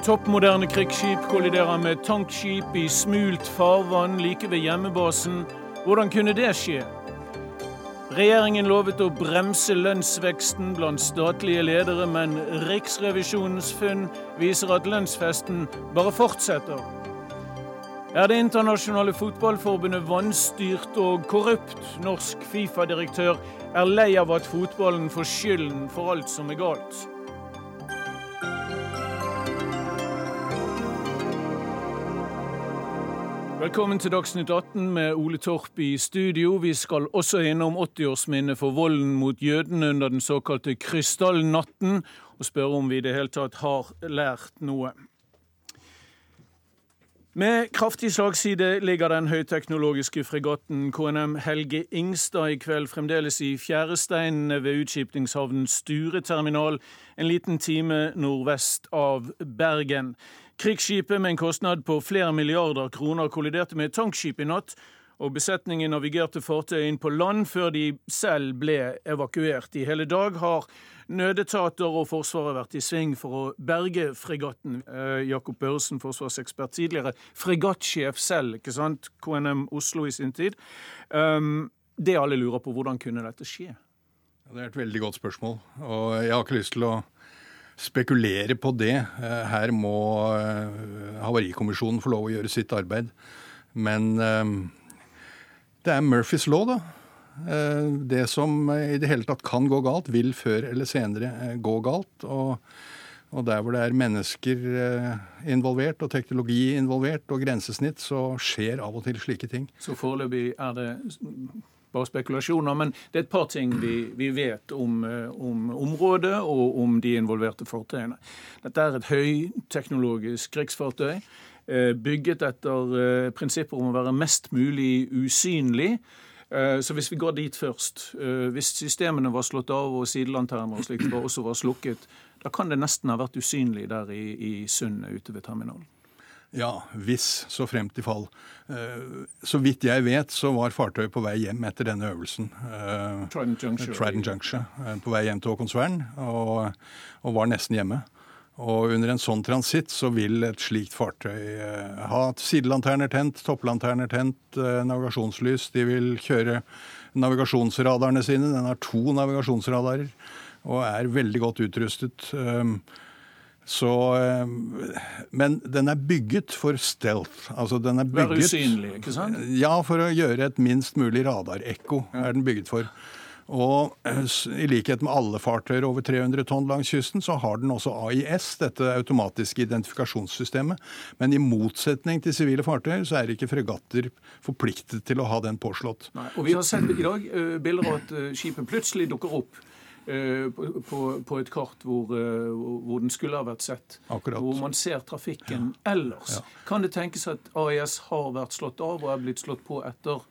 Toppmoderne krigsskip kolliderer med tankskip i smult farvann like ved hjemmebasen. Hvordan kunne det skje? Regjeringen lovet å bremse lønnsveksten blant statlige ledere, men Riksrevisjonens funn viser at lønnsfesten bare fortsetter. Er det internasjonale fotballforbundet vanstyrt og korrupt? Norsk Fifa-direktør er lei av at fotballen får skylden for alt som er galt. Velkommen til Dagsnytt 18 med Ole Torp i studio. Vi skal også innom 80-årsminnet for volden mot jødene under den såkalte krystallnatten, og spørre om vi i det hele tatt har lært noe. Med kraftig slagside ligger den høyteknologiske fregatten KNM Helge Ingstad i kveld fremdeles i fjæresteinene ved utskipningshavnen Sture terminal, en liten time nordvest av Bergen. Krigsskipet med en kostnad på flere milliarder kroner kolliderte med et tankskip i natt, og besetningen navigerte fartøyet inn på land før de selv ble evakuert. I hele dag har nødetater og Forsvaret vært i sving for å berge fregatten. Eh, Jakob Børresen, forsvarsekspert, tidligere fregattsjef selv, ikke sant? KNM Oslo i sin tid. Um, det alle lurer på, hvordan kunne dette skje? Det er et veldig godt spørsmål, og jeg har ikke lyst til å spekulere på det. Eh, her må eh, Havarikommisjonen få lov å gjøre sitt arbeid. Men eh, det er Murphys law, da. Det som i det hele tatt kan gå galt, vil før eller senere gå galt. Og, og der hvor det er mennesker involvert, og teknologi involvert, og grensesnitt, så skjer av og til slike ting. Så foreløpig er det bare spekulasjoner, men det er et par ting vi, vi vet om, eh, om, området og om de involverte fartøyene. Dette er et høyteknologisk krigsfartøy. Eh, bygget etter eh, prinsipper om å være mest mulig usynlig. Så hvis vi går dit først, hvis systemene var slått av og sidelanterner og slikt også var slukket, da kan det nesten ha vært usynlig der i, i sundet ute ved terminalen. Ja, hvis, så fremt i fall. Eh, så vidt jeg vet, så var fartøyet på vei hjem etter denne øvelsen. Eh, Trident Juncture. Trident Juncture eh, på vei hjem til Håkonsvern, og, og, var nesten hjemme. Og under en sånn transitt så vil et slikt fartøy ha sidelanterner tent, topplanterner tent, navigasjonslys. De vil kjøre navigasjonsradarene sine. Den har to navigasjonsradarer og er veldig godt utrustet. Så, eh, men den er bygget for stealth. Altså den er bygget, Være usynlig, ikke sant? Ja, for å gjøre et minst mulig radarekko er den bygget for. Og eh, i likhet med alle fartøyer over 300 tonn langs kysten, så har den også AIS, dette automatiske identifikasjonssystemet. Men i motsetning til sivile fartøyer, så er ikke fregatter forpliktet til å ha den påslått. Nei, og vi har sett i dag uh, bilder av at uh, skipet plutselig dukker opp Eh, på, på, et kart hvor, eh, hvor, den skulle ha vært sett. Akkurat. Hvor man ser trafikken ja. ellers. Ja. Kan det tenkes at AIS har vært slått av og er blitt slått på etter,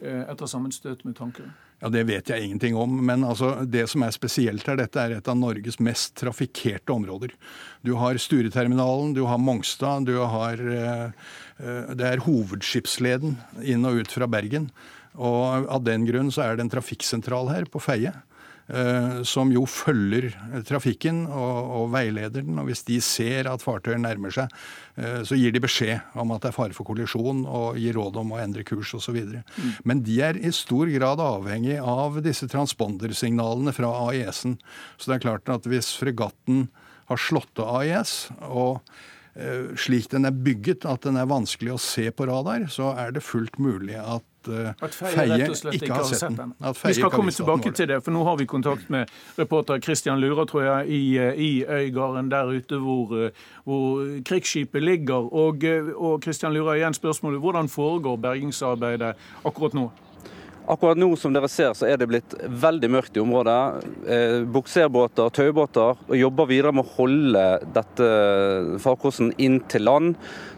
eh, etter sammenstøt med tankene? Ja, Det vet jeg ingenting om. Men altså, det som er spesielt her, dette er et av Norges mest trafikkerte områder. Du har Stureterminalen, du har Mongstad, du har Det er hovedskipsleden inn og ut fra Bergen. Og av den grunn så er det en trafikksentral her på Feie. Eh, som jo følger trafikken og, og, veileder den. og Hvis de ser at fartøyer nærmer seg, eh, så gir de beskjed om at det er fare for kollisjon og gir råd om å endre kurs osv. Mm. Men de er i stor grad avhengig av disse transpondersignalene fra AIS-en. Så det er klart at hvis fregatten har slått av AIS, og eh, slik den er bygget at den er vanskelig å se på radar, så er det fullt mulig at uh, at Feie, ikke har sett den. vi skal komme tilbake til det, for nå har vi kontakt med reporter Christian Lura, tror jeg, i, eh, i Øygarden der ute hvor, eh, hvor krigsskipet ligger. Og, og Christian Lura, igjen spørsmålet, hvordan foregår bergingsarbeidet akkurat nå? Akkurat nå som dere ser, så er det blitt veldig mørkt i området. Eh, Bukserbåter, taubåter jobber videre med å holde dette farkosten inn til land.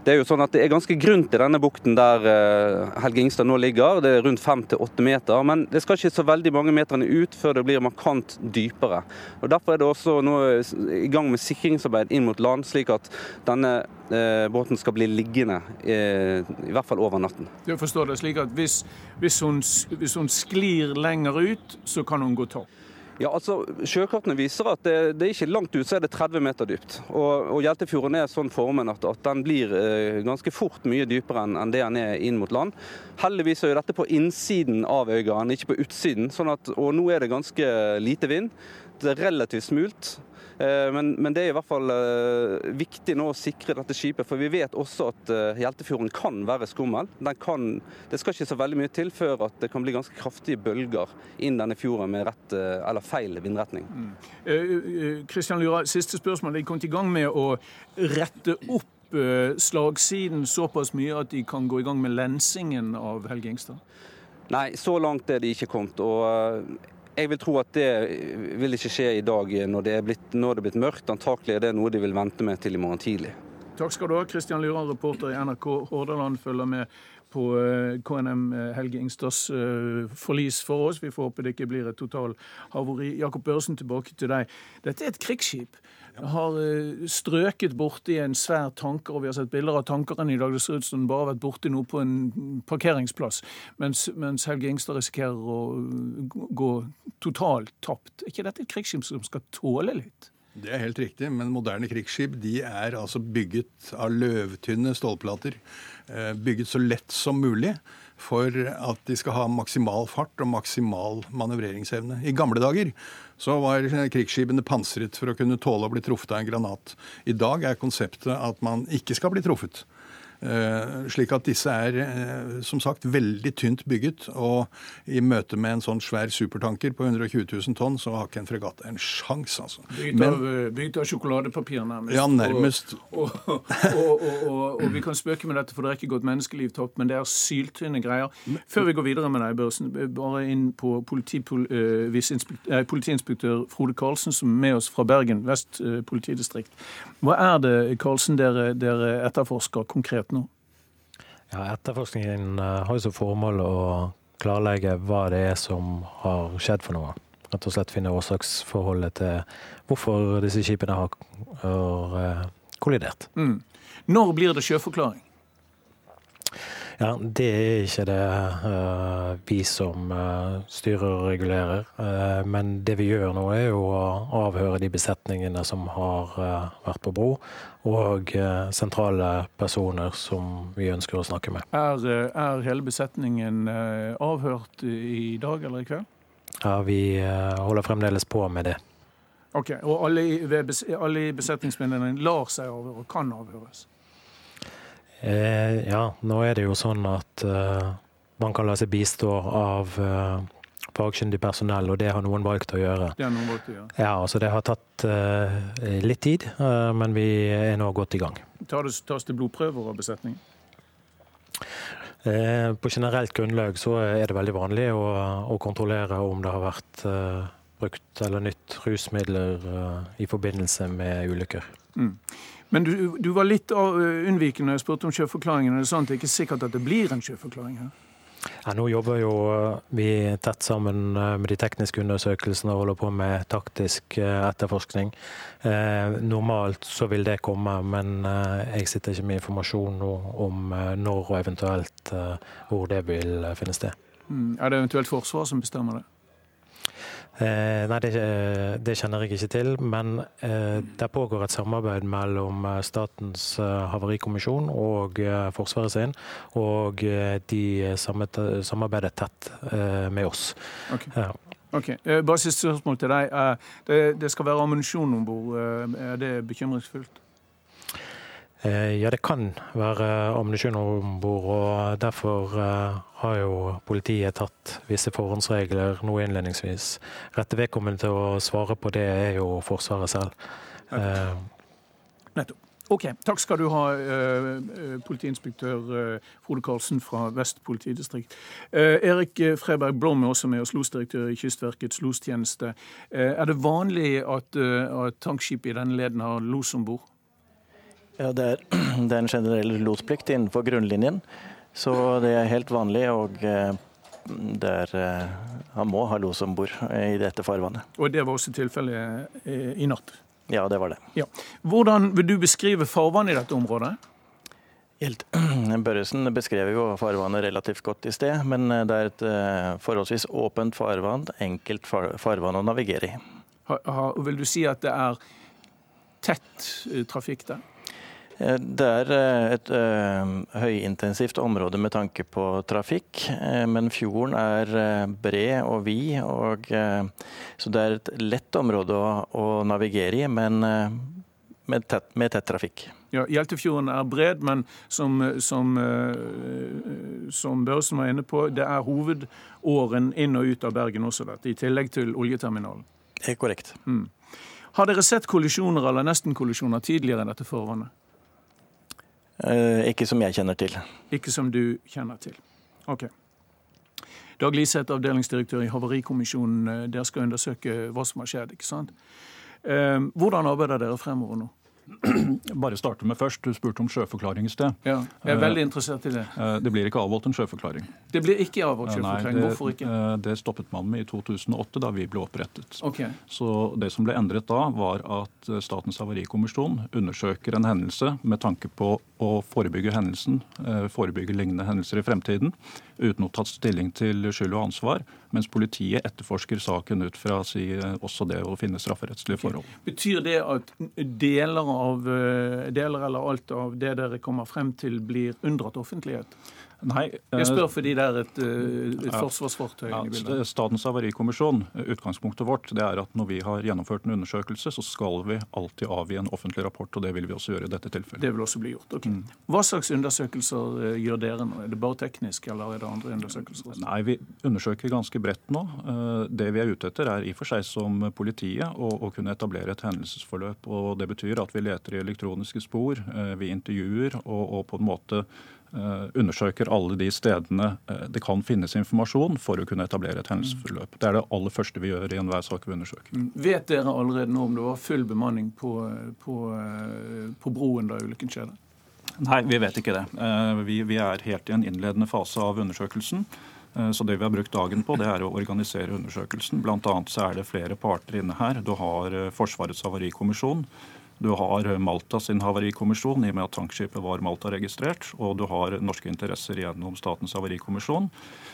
Det er jo sånn at det er ganske grunt i denne bukten der eh, Helge Ingstad nå ligger. Det er rundt fem til åtte meter. Men det skal ikke så veldig mange meterne ut før det blir markant dypere. Og Derfor er det også nå i gang med sikringsarbeid inn mot land, slik at denne eh, båten skal bli liggende eh, i hvert fall over natten. Du forstår det slik at hvis, hvis, hun, hvis hun sklir lenger ut, så kan hun gå tom? Ja, altså Sjøkartene viser at det, det er ikke langt ut, så er det 30 meter dypt. Og, og Hjeltefjorden er sånn formen at, at den blir eh, ganske fort mye dypere enn, en det den er inn mot land. Heldigvis er dette på innsiden av Øygarden, ikke på utsiden. Sånn at, og nå er det ganske lite vind. Det er relativt smult. Eh, men, men, det er i hvert fall eh, viktig nå å sikre dette skipet, for vi vet også at eh, Hjeltefjorden kan være skummel. Kan, det skal ikke så veldig mye til før at det kan bli ganske kraftige bølger inn denne fjorden med rett eller feil vindretning. Kristian mm. Lyra, siste spørsmål. De kom til i gang med å rette opp slagsiden såpass mye at de kan gå i gang med lensingen av Helge Ingstad? Nei, så langt er de ikke kommet. og jeg vil tro at det vil ikke skje i dag når det er blitt, det er blitt mørkt. Antakelig er det noe de vil vente med til i morgen tidlig. Takk skal du ha, Kristian Lyran, reporter i NRK Hordaland, følger med på eh, KNM eh, Helge Ingstads eh, forlis for oss. Vi får håpe det ikke blir et total totalhavari. Jakob Børsen, tilbake til deg. Dette er et krigsskip har eh, strøket borti en svær tanker, og vi har sett bilder av tankeren i dag. Det ser ut som den bare har vært borti noe på en parkeringsplass, mens, mens Helge Ingstad risikerer å gå totalt tapt. Er ikke dette et krigsskip som skal tåle litt? Det er helt riktig, men moderne krigsskip de er altså bygget av løvtynne stålplater. Eh, bygget så lett som mulig for at de skal ha maksimal fart og maksimal manøvreringsevne. I gamle dager så var krigsskipene pansret for å kunne tåle å bli truffet av en granat. I dag er konseptet at man ikke skal bli truffet. Eh, slik at disse er eh, som sagt veldig tynt bygget. Og i møte med en sånn svær supertanker på 120 000 tonn, så har ikke en fregatt en sjanse, altså. Bygd av, eh, av sjokoladepapir, nærmest. Ja, nærmest. Og, og, og, og, vi kan spøke med dette, for det er ikke gått menneskeliv tapt, men det er syltynne greier. Før vi går videre med deg, Børsen, bare inn på politi, politiinspektør Frode Karlsen, som er med oss fra Bergen vest politidistrikt. Hva er det, Karlsen, dere, dere etterforsker konkret? Vet nå? Ja, Etterforskningen eh, har jo som formål å klarlegge hva det er som har skjedd for noe. Rett og slett finne årsaksforholdet til hvorfor disse skipene har, har eh, kollidert. Mm. Når blir det sjøforklaring? Ja, Det er ikke det uh, vi som uh, styrer og regulerer. Uh, men det vi gjør nå, er jo å avhøre de besetningene som har vært på bro, og sentrale personer som vi ønsker å snakke med. Er, er hele besetningen avhørt i dag eller i kveld? Ja, vi holder fremdeles på med det. Ok, Og alle i, alle i besetningsmedlemmene lar seg avhøre og kan avhøres? Eh, ja, nå er det jo sånn at eh, man kan la seg bistå av eh, fagkyndig personell, og det har noen valgt å gjøre. Det har noen valgt å gjøre. Ja, altså Det har tatt uh, litt tid, uh, men vi er nå godt i gang. Tas det blodprøver av besetningen? Uh, på generelt grunnlag så er det veldig vanlig å, å kontrollere om det har vært brukt eller nytt rusmidler i forbindelse med ulykker. Mm. Men du, du var litt unnvikende og spurte om sjøforklaringen. Det er ikke sikkert at det blir en sjøforklaring her? Ja, nå jobber jo vi tett sammen med de tekniske undersøkelsene og holder på med taktisk etterforskning. Eh, normalt så vil det komme, men jeg sitter ikke med informasjon om når og eventuelt hvor det vil finne sted. Mm. Er det eventuelt Forsvaret som bestemmer det? Eh, nei, det, det, kjenner jeg ikke til. Men eh, det pågår et samarbeid mellom eh, Statens eh, havarikommisjon og eh, Forsvaret sin. Og eh, de samarbeider tett med oss. Okay. Ja. Ok, Bare siste spørsmål til deg. Det, det skal være ammunisjon om bord. Er det bekymringsfullt? Eh, ja, det kan være ammunisjon om bord, og derfor eh, har jo politiet tatt visse forhåndsregler nå innledningsvis. Rette vedkommende til å svare på det er jo Forsvaret selv. Nettopp. Ok, Takk skal du ha, politiinspektør Frode Karlsen fra Vest politidistrikt. Erik Freberg Blom er også med oss, losdirektør i Kystverkets lostjeneste. Er det vanlig at, at tankskip i denne leden har los om bord? Ja, det er, det er en generell losplikt innenfor grunnlinjen, så det er helt vanlig. og eh, der eh, han må ha los om bord i dette farvannet. Og det var også tilfellet eh, i natt? Ja, det var det. Ja. Hvordan vil du beskrive farvannet i dette området? Børresen beskrev jo farvannet relativt godt i sted, men det er et forholdsvis åpent farvann, enkelt farvann å navigere i. Ha, ha, vil du si at det er tett trafikk der? Eh, det er eh, et uh, høyintensivt område med tanke på trafikk, men fjorden er bred og vid. Og, så det er et lett område å, å navigere i, men med tett, med, tett, trafikk. Ja, Hjeltefjorden er bred, men som, som, som Børresen var inne på, det er hovedåren inn og ut av Bergen også, dette, i tillegg til oljeterminalen. Det er korrekt. Mm. Har dere sett kollisjoner eller nesten-kollisjoner tidligere i dette forvannet? Eh, ikke som jeg kjenner til. Ikke som du kjenner til. Ok. Dag Liseth, avdelingsdirektør i Havarikommisjonen. Eh, dere skal undersøke hva som har skjedd. ikke sant? Eh, hvordan arbeider dere fremover nå? Bare starte med først. Du spurte om sjøforklaring i sted. Ja, jeg er veldig interessert i Det Det blir ikke avholdt en sjøforklaring. Det blir ikke avholdt sjøforklaring? Nei, det, Hvorfor ikke? Det stoppet man med i 2008, da vi ble opprettet. Okay. Så Det som ble endret da, var at Statens havarikommisjon undersøker en hendelse med tanke på å forebygge hendelsen, forebygge lignende hendelser i fremtiden, uten å tatt stilling til skyld og ansvar mens politiet etterforsker saken ut fra si, også det å finne strafferettslige forhold. Betyr det at deler, av, eh, deler eller alt av det dere kommer frem til, blir unndratt offentlighet? Nei, jeg spør eh, fordi det er et, eh, et forsvarsfartøy ja, i. Statens havarikommisjon, utgangspunktet vårt, det er at når vi har gjennomført en undersøkelse, så skal vi alltid avgi en offentlig rapport, og det vil vi også gjøre i dette tilfellet. Det vil også bli gjort, ok. Mm. Hva slags undersøkelser eh, gjør dere nå? Er det bare teknisk, eller er det andre undersøkelser? Også? Nei, vi undersøker ganske bredt nå. Det vi er ute etter, er i og for seg som politiet å, å kunne etablere et hendelsesforløp. og Det betyr at vi leter i elektroniske spor, vi intervjuer og, og på en måte undersøker alle de stedene eh, det kan finnes informasjon for å kunne etablere et hendelsesforløp. Det er det aller første vi gjør i enhver sak vi undersøker. Mm. Vet dere allerede nå om det var full bemanning på, på, eh, på broen da ulykken skjedde? Nei, vi vet ikke det. Vi, vi er helt i en innledende fase av undersøkelsen. Så det vi har brukt dagen på, det er å organisere undersøkelsen. Blant annet så er det flere parter inne her. Du har Forsvarets havarikommisjon. Du har Malta sin havarikommisjon, i og med at tankskipet var Malta-registrert. Og du har norske interesser gjennom Statens havarikommisjon.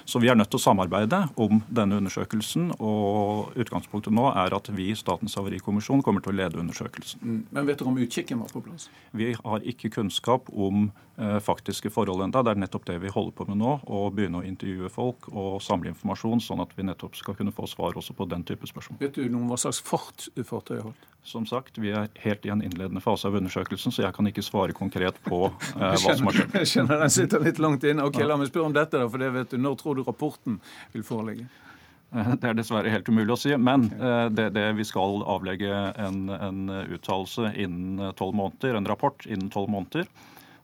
Så vi er nødt til å samarbeide om denne undersøkelsen. Og utgangspunktet nå er at vi, Statens havarikommisjon, kommer til å lede undersøkelsen. Mm. Men vet dere om utkikken var på plass? Vi har ikke kunnskap om eh, faktiske forhold ennå. Det er nettopp det vi holder på med nå. Å begynne å intervjue folk og samle informasjon, sånn at vi nettopp skal kunne få svar også på den type spørsmål. Vet du noe om hva slags fart fartøyet holdt? Som sagt, vi er helt i en innledende fase av undersøkelsen, så jeg kan ikke svare konkret på eh, hva som har skjedd. Jeg skjønner den sitter litt langt inne. Ok, La meg spørre om dette, da, for det vet du. Når tror du rapporten vil foreligge? Eh, det er dessverre helt umulig å si. Men eh, det, det vi skal avlegge en, en uttalelse innen tolv måneder, en rapport innen tolv måneder.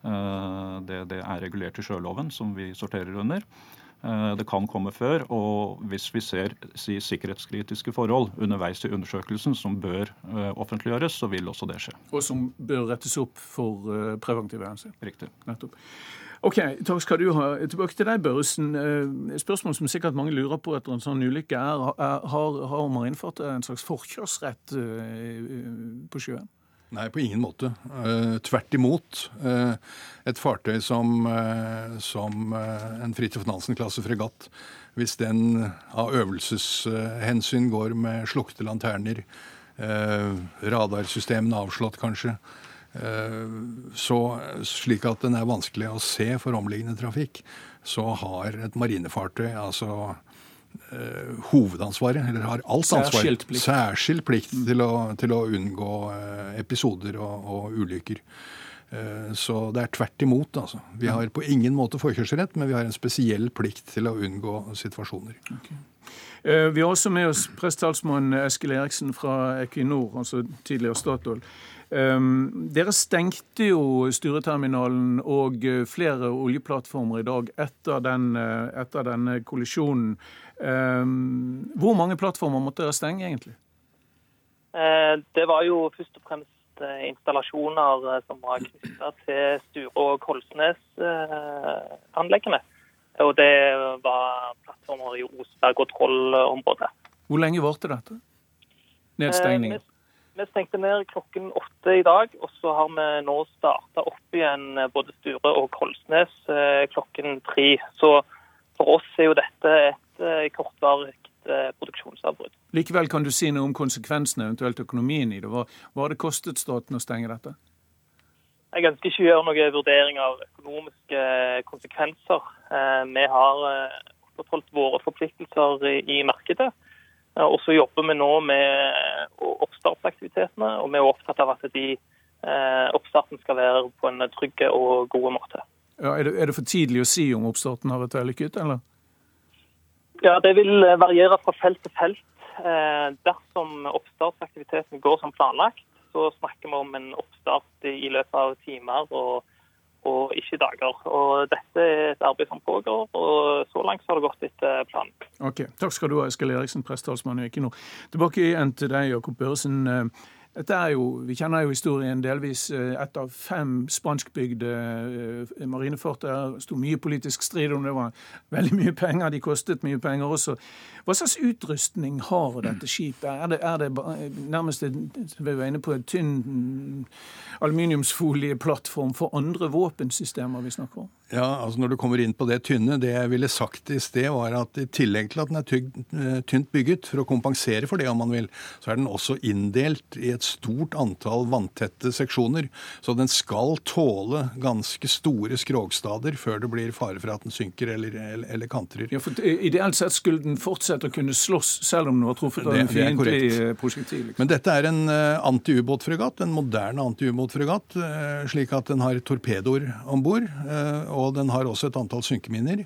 Eh, det, det er regulert i sjøloven, som vi sorterer under. Eh, det kan komme før. Og hvis vi ser si, sikkerhetskritiske forhold underveis i undersøkelsen som bør uh, offentliggjøres, så vil også det skje. Og som bør rettes opp for uh, preventive hensyn. Riktig. Nettopp. Ok, Takk skal du ha. Tilbake til deg, Børresen. Et spørsmål som sikkert mange lurer på etter en sånn ulykke, er har, har innført en slags forkjørsrett på sjøen? Nei, på ingen måte. Uh, tvert imot. Uh, et fartøy som, uh, som en Fridtjof Nansen-klasse fregatt, hvis den av øvelseshensyn går med slukte lanterner, radarsystemene avslått kanskje, så, slik at den er vanskelig å se for omliggende trafikk, så har et marinefartøy altså hovedansvaret, eller har alt ansvar. Særskilt plikt, Særskilt plikt til, å, til, å, unngå uh, episoder og, og ulykker. Uh, så det er tvert imot. altså. Vi har på ingen måte forkjørsrett, men vi har en spesiell plikt til å unngå situasjoner. Okay. Vi har også med oss prestetalsmann Eskil Eriksen fra Equinor, altså tidligere Statoil. Um, dere stengte jo styreterminalen og flere oljeplattformer i dag etter, den, etter denne kollisjonen. Ehm, hvor mange plattformer måtte dere stenge, egentlig? Eh, det var jo først og fremst eh, installasjoner eh, som var knytta til Sture- og Kolsnes-anleggene. Og det var plattformer i Osberg- og Troll-området. Hvor lenge varte dette? Nedstengningen? Vi stengte ned klokken åtte i dag, og så har vi nå starta opp igjen både Sture og Kolsnes klokken tre. Så for oss er jo dette et kortvarig produksjonsavbrudd. Likevel kan du si noe om konsekvensene, eventuelt økonomien i det. Hva, har det kostet staten å stenge dette? Jeg ønsker ikke å gjøre noen vurdering av økonomiske konsekvenser. Vi har opprettholdt våre forpliktelser i markedet. Eh, og så jobber vi nå med oppstartsaktivitetene, og vi er opptatt av at de eh, oppstarten skal være på en trygg og god måte. Ja, er, det, er, det, for tidlig å si om oppstarten har vært vellykket, eller? Ja, Det vil variere fra felt til felt. Eh, dersom oppstartsaktiviteten går som planlagt, så snakker vi om en oppstart i løpet av timer og og ikke dager. Og Dette er et arbeid som pågår, og så langt har det gått etter planen. Ok, Takk skal du ha, Eskil Eriksen, prestetalsmann i Equinor. Tilbake igjen til deg, Jakob Børresen. Dette er jo, Vi kjenner jo historien delvis. Eh, ett av fem spanskbygde marinefort marinefartøyer. sto mye politisk strid om det. var veldig mye penger. De kostet mye penger også. Hva slags utrustning har dette skipet? Er det, er det nærmest vi var inne på en tynn aluminiumsfolieplattform for andre våpensystemer vi snakker om? Ja, altså Når du kommer inn på det tynne, det jeg ville sagt i sted, var at i tillegg til at den er eh, tynt bygget, for å kompensere for det om man vil, så er den også inndelt i et stort antall vanntette seksjoner. Så den skal tåle ganske store skrogstader før det blir fare for at den synker eller, eller, eller kantrer. Ja, for Ideelt sett skulle den fortsette å kunne slåss selv om den var truffet av en fiendtlig eh, prosjektil. Liksom. Men dette er en uh, antiubåtfregatt, en moderne antiubåtfregatt, slik at den har torpedoer om bord. Og den har også et antall synkeminner.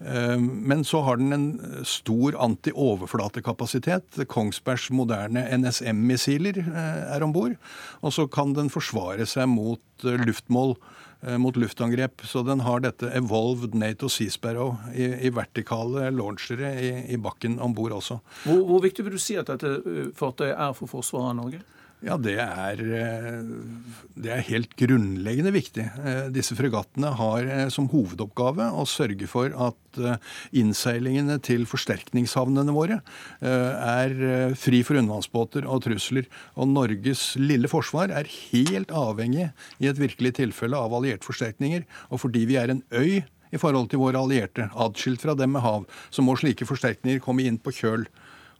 Ehm, men så har den en stor antioverflatekapasitet. Kongsbergs moderne NSM-missiler eh, er om bord. Og så kan den forsvare seg mot eh, luftmål eh, mot luftangrep. Så den har dette Evolved Nato Sea Sparrow i, i vertikale launchere i, i bakken om bord også. Hvor, hvor, viktig vil du si at dette fartøyet er for forsvaret av Norge? Ja, det er, eh, det er, helt grunnleggende viktig. Eh, disse fregattene har eh, som hovedoppgave å sørge for at innseilingene til forsterkningshavnene våre er fri for undervannsbåter og trusler. Og Norges lille forsvar er helt avhengig i et virkelig tilfelle av allierte forsterkninger. Og fordi vi er en øy i forhold til våre allierte, atskilt fra dem med hav, så må slike forsterkninger komme inn på kjøl.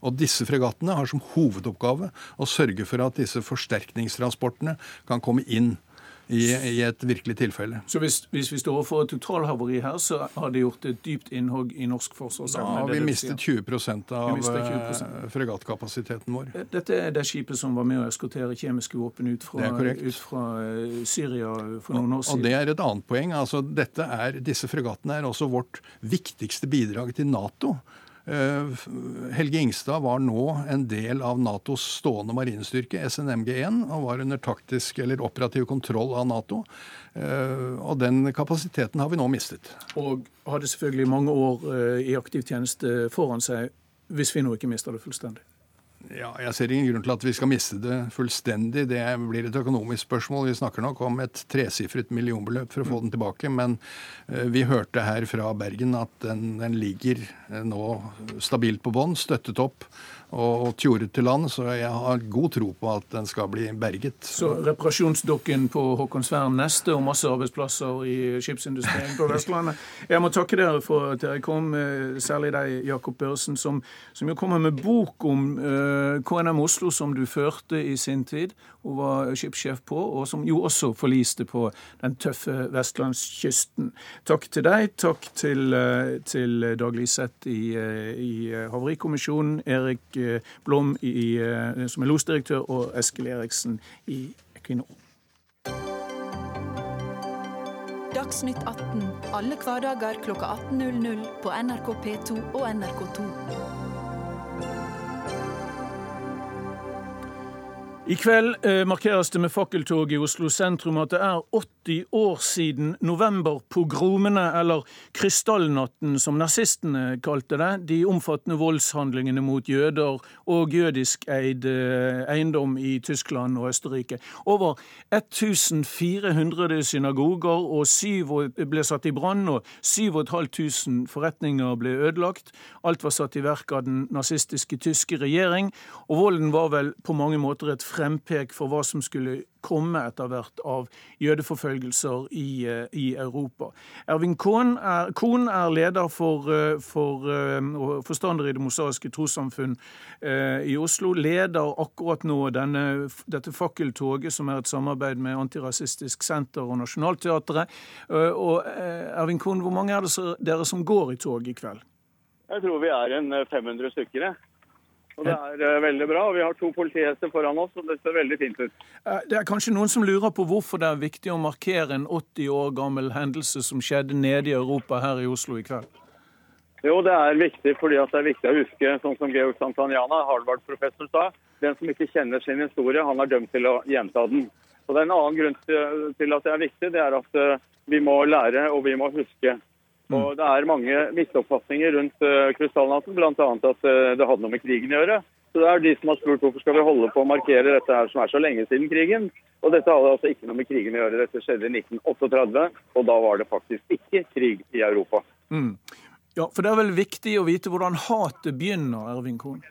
Og disse fregattene har som hovedoppgave å sørge for at disse forsterkningstransportene kan komme inn i, i et virkelig tilfelle. Så hvis, hvis vi står overfor et totalhavari her, så har det gjort et dypt innhogg i norsk forsvarsevne? Har vi mistet 20 av 20%. Eh, fregattkapasiteten vår. Eh, dette er det skipet som var med å eskortere kjemiske våpen ut fra, ut fra eh, Syria for noen år siden. Og det er et annet poeng. Altså, er, disse fregattene er også vårt viktigste bidrag til Nato. Eh, Helge Ingstad var nå en del av Natos stående marinestyrke, SNMG1, og var under taktisk eller operativ kontroll av Nato. Eh, og den kapasiteten har vi nå mistet. Og hadde selvfølgelig mange år eh, i aktiv tjeneste foran seg, hvis vi nå ikke mister det fullstendig. Ja, jeg ser ingen grunn til at vi skal miste det fullstendig. Det blir et økonomisk spørsmål. Vi snakker nok om et tresifret millionbeløp for å få den tilbake. Men eh, vi hørte her fra Bergen at den, den ligger eh, nå stabilt på bånn, støttet opp og tjoret til land, så jeg har god tro på at den skal bli berget. Så reparasjonsdokken på Håkonsvern neste og masse arbeidsplasser i skipsindustrien på Vestlandet. Jeg må takke dere for at dere kom, eh, særlig deg, Jakob Børsen, som, som jo kommer med bok om uh, eh, KNM Oslo, som du førte i sin tid og var skipssjef på, og som jo også forliste på den tøffe vestlandskysten. Takk til deg, takk til, uh, til Dag Liseth i, i Havarikommisjonen, Erik Eh, Blom, i, eh, som er losdirektør, og Eskil Eriksen i Equinor. Dagsnytt 18 alle hverdager kl 18.00 på NRK P2 og NRK2. I kveld eh, markeres det med fakkeltog i Oslo sentrum at det er 80 år siden novemberpogromene, eller krystallnatten som nazistene kalte det, de omfattende voldshandlingene mot jøder og jødiskeid eh, eiendom i Tyskland og Østerrike. Over 1400 synagoger og syv ble satt i brann, og 7500 forretninger ble ødelagt. Alt var satt i verk av den nazistiske tyske regjering, og volden var vel på mange måter et frempek for hva som skulle komme etter hvert av jødeforfølgelser i, eh, i Europa. Ervin Kohn er, er leder for, eh, for uh, forstander i Det mosaiske trossamfunn i Oslo. Leder akkurat nå denne, dette fakkeltoget, som er et samarbeid med Antirasistisk Senter og Nationaltheatret. Og Ervin Kohn, hvor mange er det dere som går i tog i kveld? Jeg tror vi er en 500 stykker. Og Det er uh, veldig bra. og Vi har to politihester foran oss, og det ser veldig fint ut. Uh, det er kanskje noen som lurer på hvorfor det er viktig å markere en 80 år gammel hendelse som skjedde nede i Europa her i Oslo i kveld? Jo, det er viktig fordi det er viktig å huske, sånn som Georg Santaniana, Harvard-professor, sa, den som ikke kjenner sin historie, han er dømt til å gjenta den. Og det er En annen grunn til at det er viktig, det er at uh, vi må lære og vi må huske. Mm. Og Det er mange misoppfatninger rundt uh, krystallnatten, bl.a. at uh, det hadde noe med krigen å gjøre. Så det er de som har spurt hvorfor skal vi holde på å markere dette her som er så lenge siden krigen. Og dette hadde altså ikke noe med krigen å gjøre. Dette skjedde i 1938, og da var det faktisk ikke krig i Europa. Mm. Ja, For det er vel viktig å vite hvordan hatet begynner, Ervin Kohn?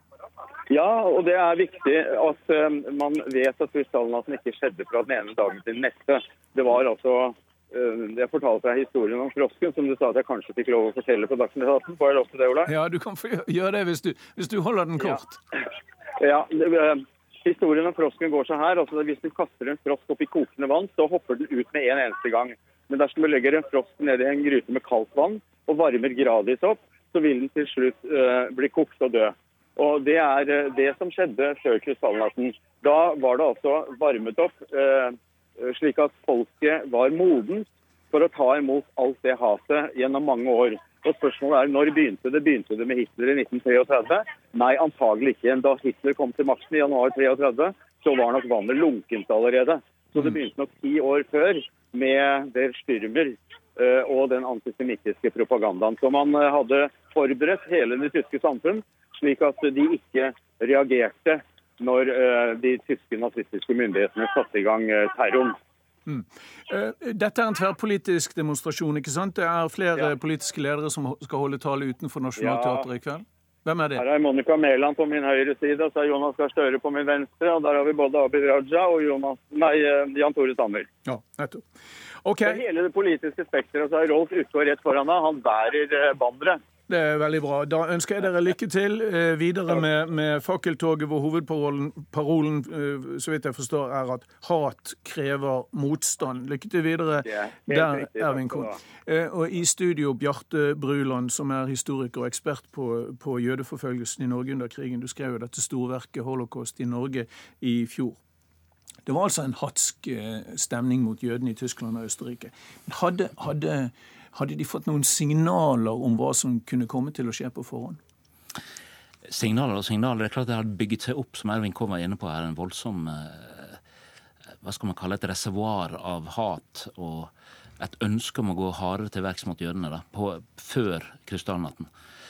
Ja, og det er viktig at uh, man vet at krystallnatten ikke skjedde fra den ene dagen til den neste. Det var altså jeg fortalte deg historien om frosken, som du sa at jeg kanskje fikk lov å fortelle på Dagsnytt 18. Får jeg lov til det, Ola? Ja, du kan få gjøre det hvis du, hvis du holder den kort. Ja, ja det, Historien om frosken går så her. altså Hvis du kaster en frosk opp i kokende vann, så hopper den ut med en eneste gang. Men dersom du legger en frosk ned i en gryte med kaldt vann og varmer gradvis opp, så vil den til slutt uh, bli kokt og dø. Og Det er det som skjedde før krystallnatten. Da var det altså varmet opp uh, Eh, slik at folket var modent for å ta imot alt det hatet gjennom mange år. Og Spørsmålet er når begynte det? Begynte det med Hitler i 1933? Nei, antagelig ikke. Da Hitler kom til makten i januar 33, så var nok vannet lunkent allerede. Så det begynte nok ti år før med Der Stürmer eh, og den antisemittiske propagandaen. Så man eh, hadde forberedt hele det tyske samfunn slik at de ikke reagerte når eh, de tyske nazistiske myndighetene satte i gang eh, terroren. Mm. Eh, dette er en tverrpolitisk demonstrasjon, ikke sant? Det er flere ja. politiske ledere som skal holde tale utenfor Nationaltheatret ja. i kveld? Hvem er det? Her er Monica Mæland på min høyre side, og så er Jonas Gahr Støre på min venstre. Og der har vi både Abid Raja og Jonas, nei, Jan Tore Sanner. Ja, nettopp. Okay. hele det politiske spekteret. Så er Rolf Utgaard rett foran deg. Han bærer banneret. Det er veldig bra. Da ønsker jeg dere lykke til eh, videre med, med fakkeltoget, hvor hovedparolen parolen, eh, så vidt jeg forstår, er at hat krever motstand. Lykke til videre der, Ervin Kohn. Eh, og i studio Bjarte Bruland, som er historiker og ekspert på, på jødeforfølgelsen i Norge under krigen. Du skrev jo dette storverket 'Holocaust i Norge' i fjor. Det var altså en hatsk stemning mot jødene i Tyskland og Østerrike. Hadde, hadde hadde de fått noen signaler om hva som kunne komme til å skje på forhånd? Signaler og signaler. Det er klart det hadde bygget seg opp, som Ervin Kåm var inne på, er en voldsom eh, hva skal man kalle et reservoar av hat og et ønske om å gå hardere til verks mot jødene før krystallnatten.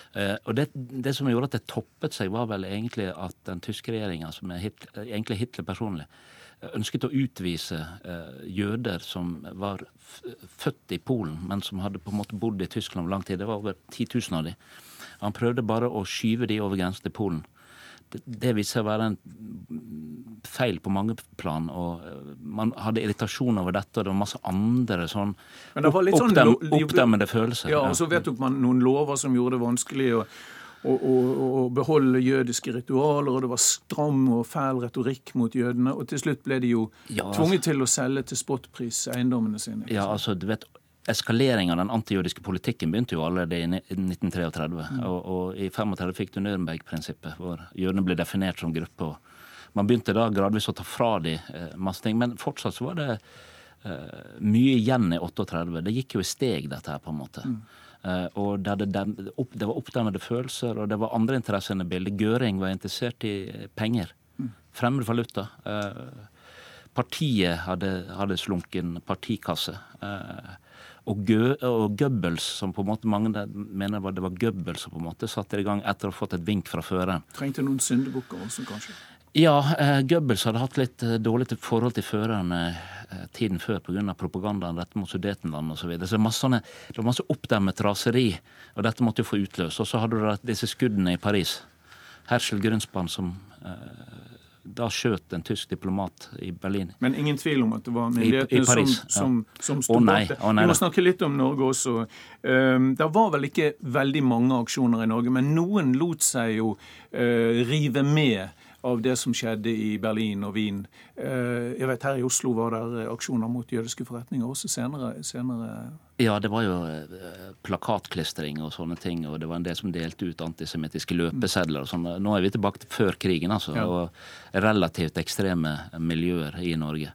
Uh, og det, det, som gjorde at det toppet seg, var vel egentlig at den tyske regjeringa, som er Hitler, egentlig Hitler personlig, ønsket å utvise eh, jøder som var født i Polen, men som hadde på en måte bodd i Tyskland over lang tid. Det var over 10 000 av dem. Han prøvde bare å skyve de over grensen til Polen. Det, det viste seg å være en feil på mange plan. og eh, Man hadde irritasjon over dette, og det var masse andre sånn, sånn oppdem, oppdemmede følelser. Ja, og Så vedtok man noen lover som gjorde det vanskelig. Og å, beholde jødiske ritualer, og det var stram og fæl retorikk mot jødene. Og til slutt ble de jo ja, altså, tvunget til å selge til spotpris eiendommene sine. Ja, altså, du vet, Eskalering av den antijødiske politikken begynte jo allerede i 1933. Mm. Og, og, i 35 fikk du Nürnberg-prinsippet, hvor jødene ble definert som gruppe. og Man begynte da gradvis å ta fra de eh, masse ting, men fortsatt så var det eh, mye igjen i 38. Det gikk jo i steg, dette her, på en måte. Mm. Eh, og det, det, det var oppdemmede følelser, og det var andre interesser enn bildet. Gøring var interessert i penger. Mm. Fremmed valuta. Eh, partiet hadde, hadde slunken partikasse. Og, Gø, og Goebbels, som på en måte mange mener det var Goebbels som på en måte satte i gang etter å ha fått et vink fra føreren. Trengte noen syndebukker også, kanskje? Ja, eh, Goebbels hadde hatt litt eh, dårlig forhold til førerne eh, tiden før pga. propagandaen rett mot Sudetenland osv. Så, videre. så det, masse, det var masse oppdemmet raseri, og dette måtte jo få utløst. Og så hadde du disse skuddene i Paris. Herschel Grünspan som eh, da skjøt en tysk diplomat i Berlin. Men ingen tvil om at det var myndighetene som, som, som sto bak det. Vi må snakke litt om Norge også. Um, det var vel ikke veldig mange aksjoner i Norge, men noen lot seg jo uh, rive med av det som skjedde i Berlin og Wien. Eh, jeg vet Her i Oslo var det aksjoner mot jødiske forretninger også senere. senere. Ja, det var jo eh, plakatklistring og sånne ting, og det var en del som delte ut antisemittiske løpesedler. og sånn. Nå er vi tilbake til før krigen, altså, ja. og relativt ekstreme miljøer i Norge.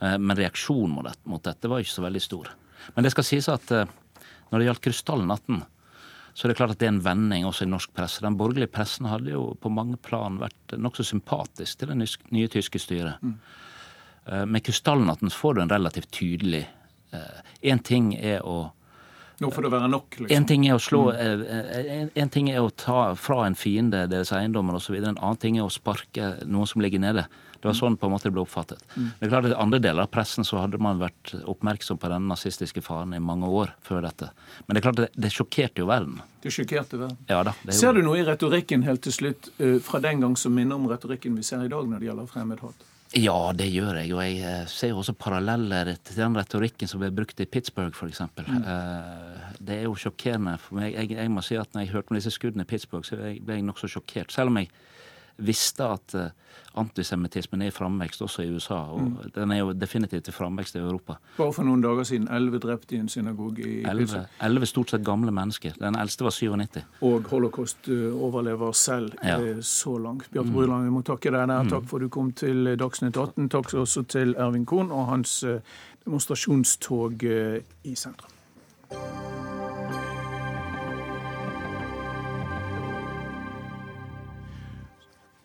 Eh, men reaksjonen mot dette var ikke så veldig stor. Men det skal sies at når det gjaldt Krystallnatten, så det er klart at det er en vending også i norsk presse. Den borgerlige pressen hadde jo på mange plan vært nokså sympatisk til det nye tyske styret. Mm. Eh, med krystallnatten får du en relativt tydelig Én eh, ting er å nå får det være nok, liksom. En ting er å slå, mm. Eh, en, en, ting er å ta fra en fiende deres eiendommer osv. En annen ting er å sparke noen som ligger nede. Det var sånn på en måte det ble oppfattet. Mm. Det er klart at I andre deler av pressen så hadde man vært oppmerksom på den nazistiske faren i mange år før dette. Men det er klart det, det sjokkerte jo verden. Det sjokkerte verden. Ja, da, ser du noe i retorikken helt til slutt uh, fra den gang som minner om retorikken vi ser i dag når det gjelder fremmedhat? Ja, det gjør jeg. Og jeg uh, ser jo også paralleller til den retorikken som ble brukt i Pittsburgh, f.eks. Mm. Uh, det er jo sjokkerende for meg. Jeg, jeg, må si at når jeg hørte om disse skuddene i Pittsburgh, så ble jeg nokså sjokkert. Selv om jeg visste at uh, antisemittismen er i framvekst også i USA. Og mm. den er jo definitivt i framvekst i Europa. Bare for noen dager siden elleve drepte i en synagoge i Elleve stort sett gamle mennesker. Den eldste var 97. Og holocaust overlever selv ja. Eh, så langt. Bjarte mm. Bruland, vi må takke deg der. Mm. Takk for at du kom til Dagsnytt 18. Takk også til Ervin Kohn og hans eh, demonstrasjonstog i sentrum.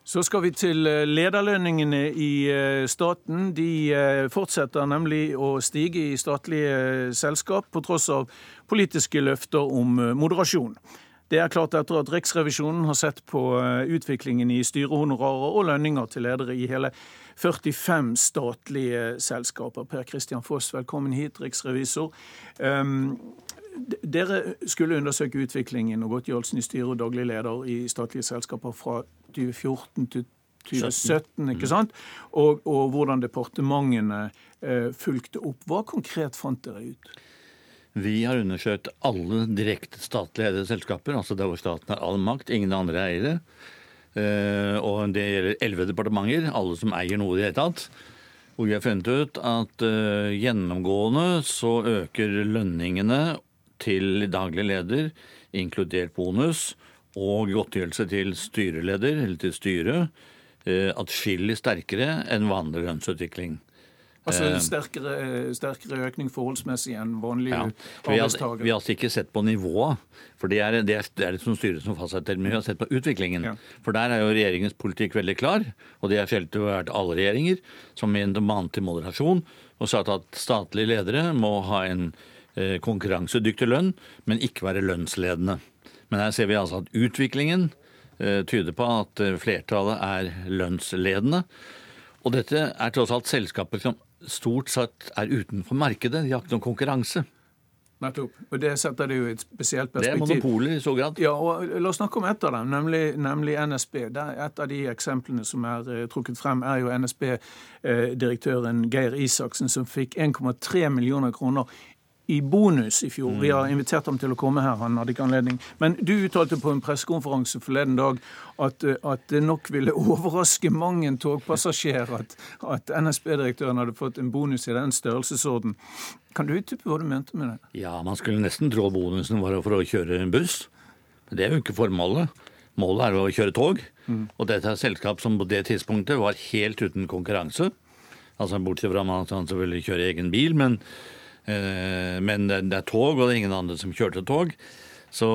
Så skal vi til eh, lederlønningene i eh, staten. De eh, fortsetter nemlig å stige i statlige selskap, på tross av politiske løfter om moderasjon. Det er klart etter at Riksrevisjonen har sett på utviklingen i styrehonorarer og lønninger til ledere i hele 45 statlige selskaper. Per Christian Foss, velkommen hit, riksrevisor. Um, dere skulle undersøke utviklingen og godtgjørelsen i styre og daglig leder i statlige selskaper fra 2014 til 2017, ikke sant? Og, og hvordan departementene eh, fulgte opp. Hva konkret fant dere ut? Vi har undersøkt alle direkte statlig eide selskaper, altså der hvor staten har all makt, ingen andre eiere. Eh, og det gjelder elleve departementer, alle som eier noe i det hele tatt. Hvor vi har funnet ut at eh, gjennomgående så øker lønningene til daglig leder, inkludert bonus, og godtgjørelse til styreleder, eller til styret, eh, atskillig sterkere enn vanlig lønnsutvikling. Altså en sterkere, sterkere økning forholdsmessig enn vanlige ja. arbeidstakere? Vi har altså ikke sett på nivået, for det er det, er, det, er det som styret som fastsetter. Men vi har sett på utviklingen. Ja. For der er jo regjeringens politikk veldig klar, og det har felt vært alle regjeringer, som i en demand til moderasjon, og sagt at statlige ledere må ha en eh, konkurransedyktig lønn, men ikke være lønnsledende. Men her ser vi altså at utviklingen eh, tyder på at eh, flertallet er lønnsledende. Og dette er tross alt selskaper som stort sett er utenfor markedet. De har ikke noen konkurranse. Nettopp. Og Det setter det jo i et spesielt perspektiv. Det er monopoler i så grad. Ja, og La oss snakke om et av dem, nemlig, nemlig NSB. et av de eksemplene som er uh, trukket frem, er jo NSB-direktøren uh, Geir Isaksen, som fikk 1,3 millioner kroner i bonus i fjor. Vi har mm. invitert ham til å komme her, han hadde ikke anledning. Men du uttalte på en pressekonferanse forleden dag at, eh, at, det nok ville overraske mange togpassasjerer at, at NSB-direktøren hadde fått en bonus i den størrelsesorden. Kan du utdype hva du mente med det? Ja, man skulle nesten tro bonusen var for å kjøre en buss. Men det er jo ikke formålet. Målet er å kjøre tog. Mm. Og dette er et selskap som på det tidspunktet var helt uten konkurranse. Altså Bortsett fra at han selvfølgelig kjører egen bil, men men det er tog, og det er ingen andre som kjørte tog. Så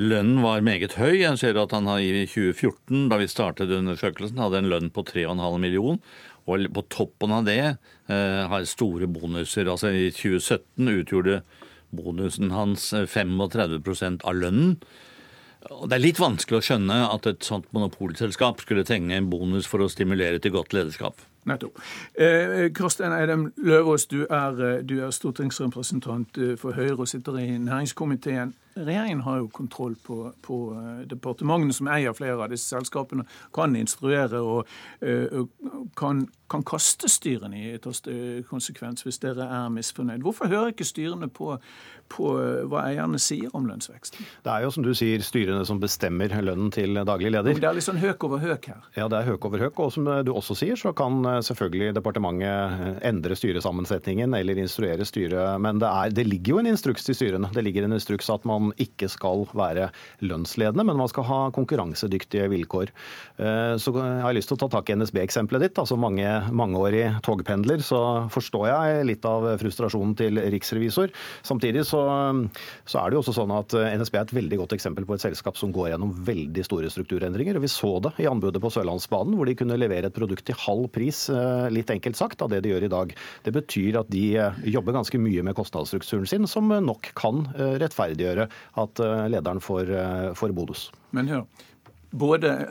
lønnen var meget høy. Jeg ser at han i 2014, da vi startet undersøkelsen, hadde en lønn på 3,5 million. Og på toppen av det eh, har store bonuser. Altså I 2017 utgjorde bonusen hans 35 av lønnen. Det er litt vanskelig å skjønne at et sånt monopolselskap skulle trenge en bonus for å stimulere til godt lederskap. Nettopp. Eh, Karstein Eidem Løvaas, du er, eh, du er stortingsrepresentant eh, for Høyre og sitter i næringskomiteen. Regjeringen har jo kontroll på, på eh, departementene som eier flere av disse selskapene, kan instruere og, og kan, kan, kaste styrene i ytterste konsekvens hvis dere er misfornøyd. Hvorfor hører ikke styrene på, på hva eierne sier om lønnsveksten? Det er jo som du sier styrene som bestemmer lønnen til daglig leder. Det er litt sånn høk over høk her. Ja, det er høk over høk. Og som du også sier, så kan selvfølgelig departementet endre styresammensetningen eller instruere styret. Men det, er, det ligger jo en instruks til styrene. Det ligger en instruks at man ikke skal være lønnsledende, men man skal ha konkurransedyktige vilkår. Eh, så jeg har lyst til å ta tak i NSB-eksempelet ditt. altså mange, Mangeårig togpendler, så forstår jeg litt av frustrasjonen til riksrevisor. Samtidig så, så er det jo også sånn at NSB er et veldig godt eksempel på et selskap som går gjennom veldig store strukturendringer. og Vi så det i anbudet på Sørlandsbanen, hvor de kunne levere et produkt til halv pris Eh, litt enkelt sagt, av det de gjør i dag. Det betyr at de eh, jobber ganske mye med kostnadsstrukturen sin, som nok kan eh, rettferdiggjøre at lederen får, får bonus. Men hør, både,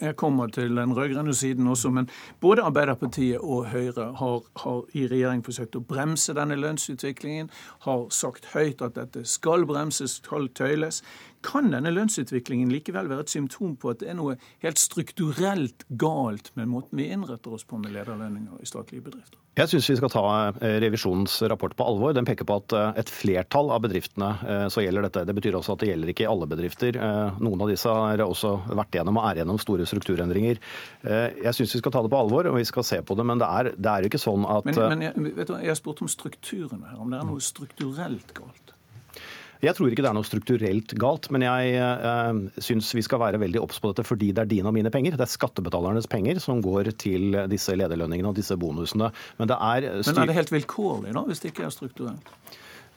Jeg kommer til den rød-grønne siden også, men både Arbeiderpartiet og Høyre har, har, i regjering forsøkt å bremse denne lønnsutviklingen. Har sagt høyt at dette skal bremses, skal tøyles. Kan denne lønnsutviklingen likevel være et symptom på at det er noe helt strukturelt galt med måten vi innretter oss på med lederlønninger i statlige bedrifter? Jeg syns vi skal ta eh, revisjonens rapport på alvor. Den peker på at eh, et flertall av bedriftene eh, så gjelder dette. Det betyr også at det gjelder ikke alle bedrifter. Noen av disse har også vært gjennom og er gjennom store strukturendringer. Jeg syns vi skal ta det på alvor og vi skal se på det, men det er, det er jo ikke sånn at Men, men jeg, vet du, jeg har spurt om strukturene her, om det er noe strukturelt galt? Jeg tror ikke det er noe strukturelt galt, men jeg eh, syns vi skal være veldig obs på dette fordi det er dine og mine penger. Det er skattebetalernes penger som går til disse lederlønningene og disse bonusene. Men, det er, men er det helt vilkårlig da, hvis det ikke er strukturelt?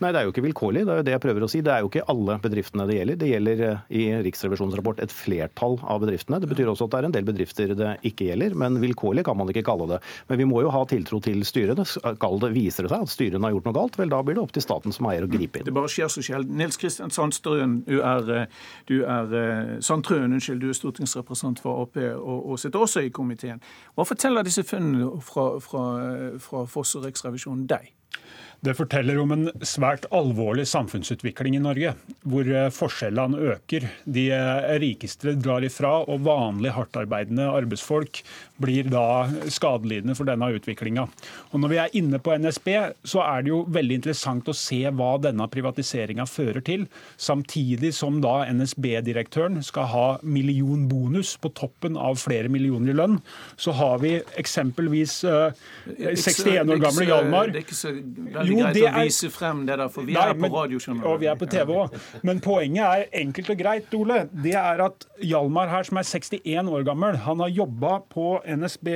Nei, det er jo ikke vilkårlig. Det er jo det jeg prøver å si. Det er jo ikke alle bedriftene det gjelder. Det gjelder eh, i Riksrevisjonens rapport et flertall av bedriftene. Det betyr også at det er en del bedrifter det ikke gjelder, men vilkårlig kan man ikke kalle det. Men vi må jo ha tiltro til styrene. Skal det viser seg at styrene har gjort noe galt, vel da blir det opp til staten som eier å gripe inn. Det bare skjer så sjelden. Nils Kristian Sandstrøen, du er, eh, du er eh, Sandtrøen, unnskyld, du er stortingsrepresentant for Ap og, og, sitter også i komiteen. Hva forteller disse funnene fra, fra, fra Foss og Riksrevisjonen deg? Det forteller om en svært alvorlig samfunnsutvikling i Norge, hvor eh, forskjellene øker. De eh, rikeste drar ifra, og vanlig hardtarbeidende arbeidsfolk blir da skadelidende for denne utviklinga. Når vi er inne på NSB, så er det jo veldig interessant å se hva denne privatiseringa fører til. Samtidig som da NSB-direktøren skal ha millionbonus på toppen av flere millioner i lønn, så har vi eksempelvis uh, 61 år gamle Hjalmar. Det er ikke så veldig greit å vise frem det der, for vi nei, er på radio. Og vi er på TV òg. Men poenget er enkelt og greit, Ole. Det er at Hjalmar her, som er 61 år gammel, han har jobba på NSB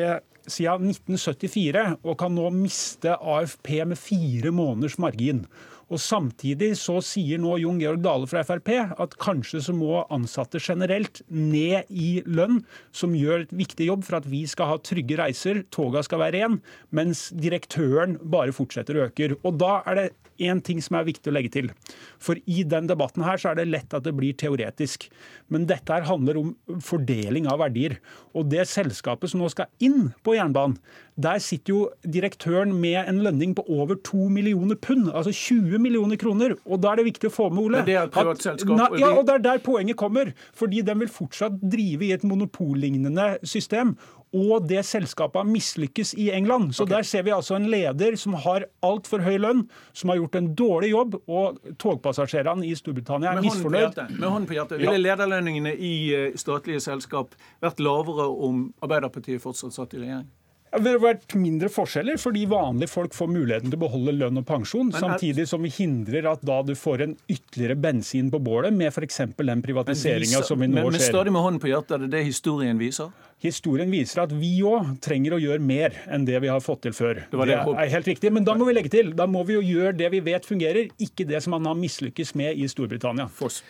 siden 1974 og kan nå miste AFP med fire måneders margin. Og Samtidig så sier nå Jon Georg Dale fra Frp at kanskje så må ansatte generelt ned i lønn, som gjør et viktig jobb for at vi skal ha trygge reiser, toga skal være ren, mens direktøren bare fortsetter å øke. Og Da er det én ting som er viktig å legge til. For i den debatten her så er det lett at det blir teoretisk. Men dette her handler om fordeling av verdier. Og det selskapet som nå skal inn på jernbanen, der sitter jo direktøren med en lønning på over 2 millioner pund, altså 20 millioner kroner. Og da er det viktig å få med, Ole det er et privat selskap. ja, og det er der poenget kommer. Fordi den vil fortsatt drive i et monopollignende system og det selskapet mislykkes i England. Så okay. Der ser vi altså en leder som har altfor høy lønn, som har gjort en dårlig jobb, og togpassasjerene i Storbritannia er misfornøyd. Med hånden på hjertet, Ville lederlønningene i eh, statlige selskap vært lavere om Arbeiderpartiet fortsatt satt i regjering? Det ville vært mindre forskjeller, fordi vanlige folk får muligheten til å beholde lønn og pensjon, er... samtidig som vi hindrer at da du får en ytterligere bensin på bålet med f.eks. den privatiseringa som vi nå men, men, ser. Men stadig med hånden på hjertet, er det det historien viser? Historien viser at vi òg trenger å gjøre mer enn det vi har fått til før. Det, det, er helt riktig, Men da må vi legge til. Da må vi jo gjøre det vi vet fungerer, ikke det som man har mislykkes med i Storbritannia. Foss.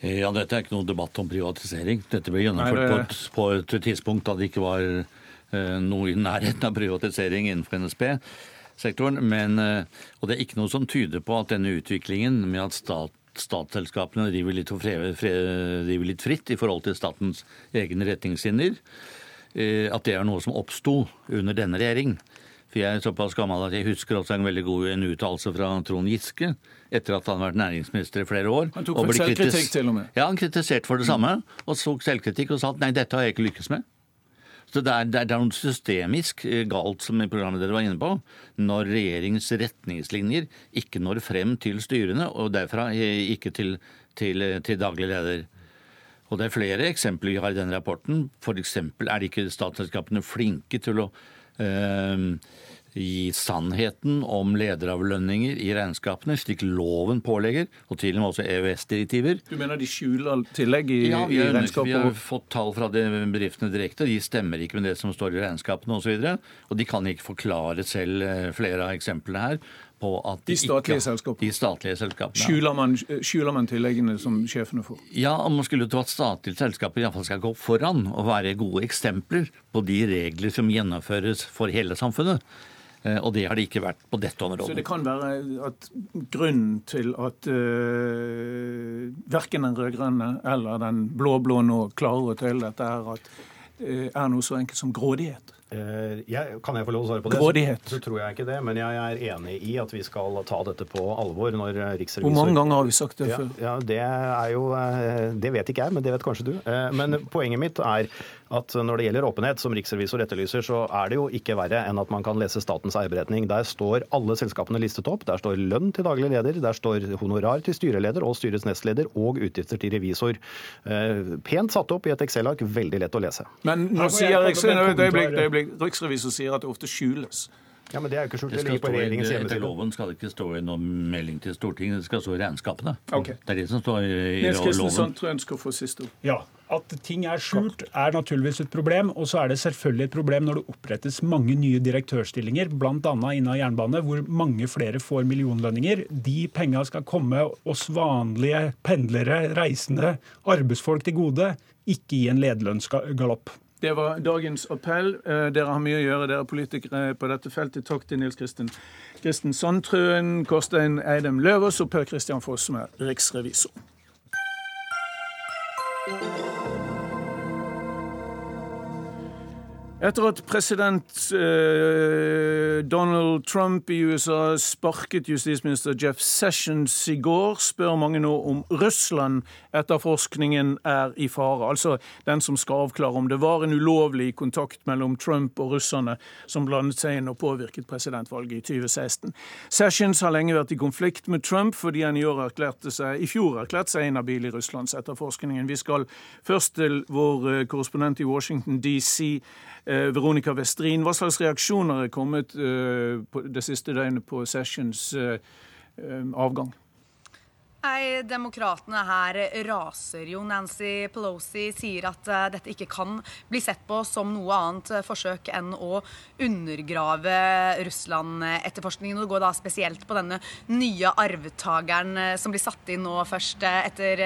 Ja, Dette er ikke noen debatt om privatisering. Dette ble gjennomført Nei, det... på, et, på, et, tidspunkt da det ikke var noe i nærheten av privatisering innenfor NSB-sektoren. Men, eh, og det er ikke noe som tyder på at denne utviklingen med at stat, statsselskapene driver litt, fred, driver litt, fritt i forhold til statens egne retningslinjer, eh, at det er noe som oppsto under denne regjering. For jeg er såpass gammel at jeg husker også en veldig god en uttalelse fra Trond Giske etter at han har vært næringsminister i flere år. Han tok vel selvkritikk til og med? Ja, han kritiserte for det samme. Og tok selvkritikk og sa at nei, dette har jeg ikke lykkes med. Så det er, det er, noe systemisk eh, galt som i programmet dere var inne på, når regjeringens retningslinjer ikke når frem til styrene, og derfra eh, ikke til, til, til daglig leder. Og Det er flere eksempler vi har i denne rapporten. F.eks. er ikke statsselskapene flinke til å øh, gi sannheten om lederavlønninger i regnskapene, slik loven pålegger, og til og med også EØS-direktiver. Du mener de skjuler tillegg i, ja, i regnskapet? Vi har fått tall fra de bedriftene direkte. De stemmer ikke med det som står i regnskapene osv. Og, så og de kan ikke forklare selv eh, flere av eksemplene her. På at de statlige selskapene? De statlige selskapene. Skjuler man, skjuler man tilleggene som sjefene får? Ja, om man skulle tro at statlige selskaper iallfall skal gå foran og være gode eksempler på de regler som gjennomføres for hele samfunnet. Eh, og det har det ikke vært på dette området. Så det kan være at grunnen til at uh, verken den rød-grønne eller den blå-blå nå klarer å tøyle dette, er at uh, er noe så enkelt som grådighet? Uh, jeg, kan jeg få lov å svare på det? Grådighet. Så, så, tror jeg ikke det, men jeg er enig i at vi skal ta dette på alvor når riksrevisor Hvor mange ganger har vi sagt det før? Ja, ja, det er jo Det vet ikke jeg, men det vet kanskje du. Men poenget mitt er at når det gjelder åpenhet, som riksrevisor etterlyser, så er det jo ikke verre enn at man kan lese statens eierberetning. Der står alle selskapene listet opp. Der står lønn til daglig leder, der står honorar til styreleder og styrets nestleder og utgifter til revisor. Eh, pent satt opp i et Excel-ark, veldig lett å lese. Men nå sier Riksrevisor sier at det ofte skjules. Ja, men Det er jo ikke skjult. Det ligger på regjeringens hjemmeside. Etter loven skal det ikke stå i noen melding til Stortinget, det skal stå i regnskapene. Okay. Det er det som står i, i Nils Kristiansson tror ønsker å få siste ord. Ja, At ting er skjult er naturligvis et problem. Og så er det selvfølgelig et problem når det opprettes mange nye direktørstillinger, bl.a. innen jernbane, hvor mange flere får millionlønninger. De penga skal komme oss vanlige pendlere, reisende, arbeidsfolk til gode, ikke i en lederlønnsgalopp. Det var dagens appell. Eh, dere har mye å gjøre, dere er politikere på dette feltet. Takk til Nils Kristen, Kristen Sandtrøen, Kårstein Eidem Løvaas og Per Christian Foss, som er riksrevisor. Etter at president eh, Donald Trump i USA sparket justisminister Jeff Sessions i går, spør mange nå om Russland-etterforskningen er i fare. Altså den som skal avklare om det var en ulovlig kontakt mellom Trump og russerne som blandet seg inn og påvirket presidentvalget i 2016. Sessions har lenge vært i konflikt med Trump fordi han i, seg, i fjor erklærte seg inhabil i Russlandsetterforskningen. Vi skal først til vår eh, korrespondent i Washington DC. Eh, Veronica Westrin, hva slags reaksjoner er kommet eh, det siste døgnet på Sessions eh, avgang? Nei, Demokratene her raser jo. Nancy Pelosi sier at uh, dette ikke kan bli sett på som noe annet uh, forsøk enn å undergrave Russland-etterforskningen. Det går da spesielt på denne nye arvtakeren uh, som blir satt inn nå først etter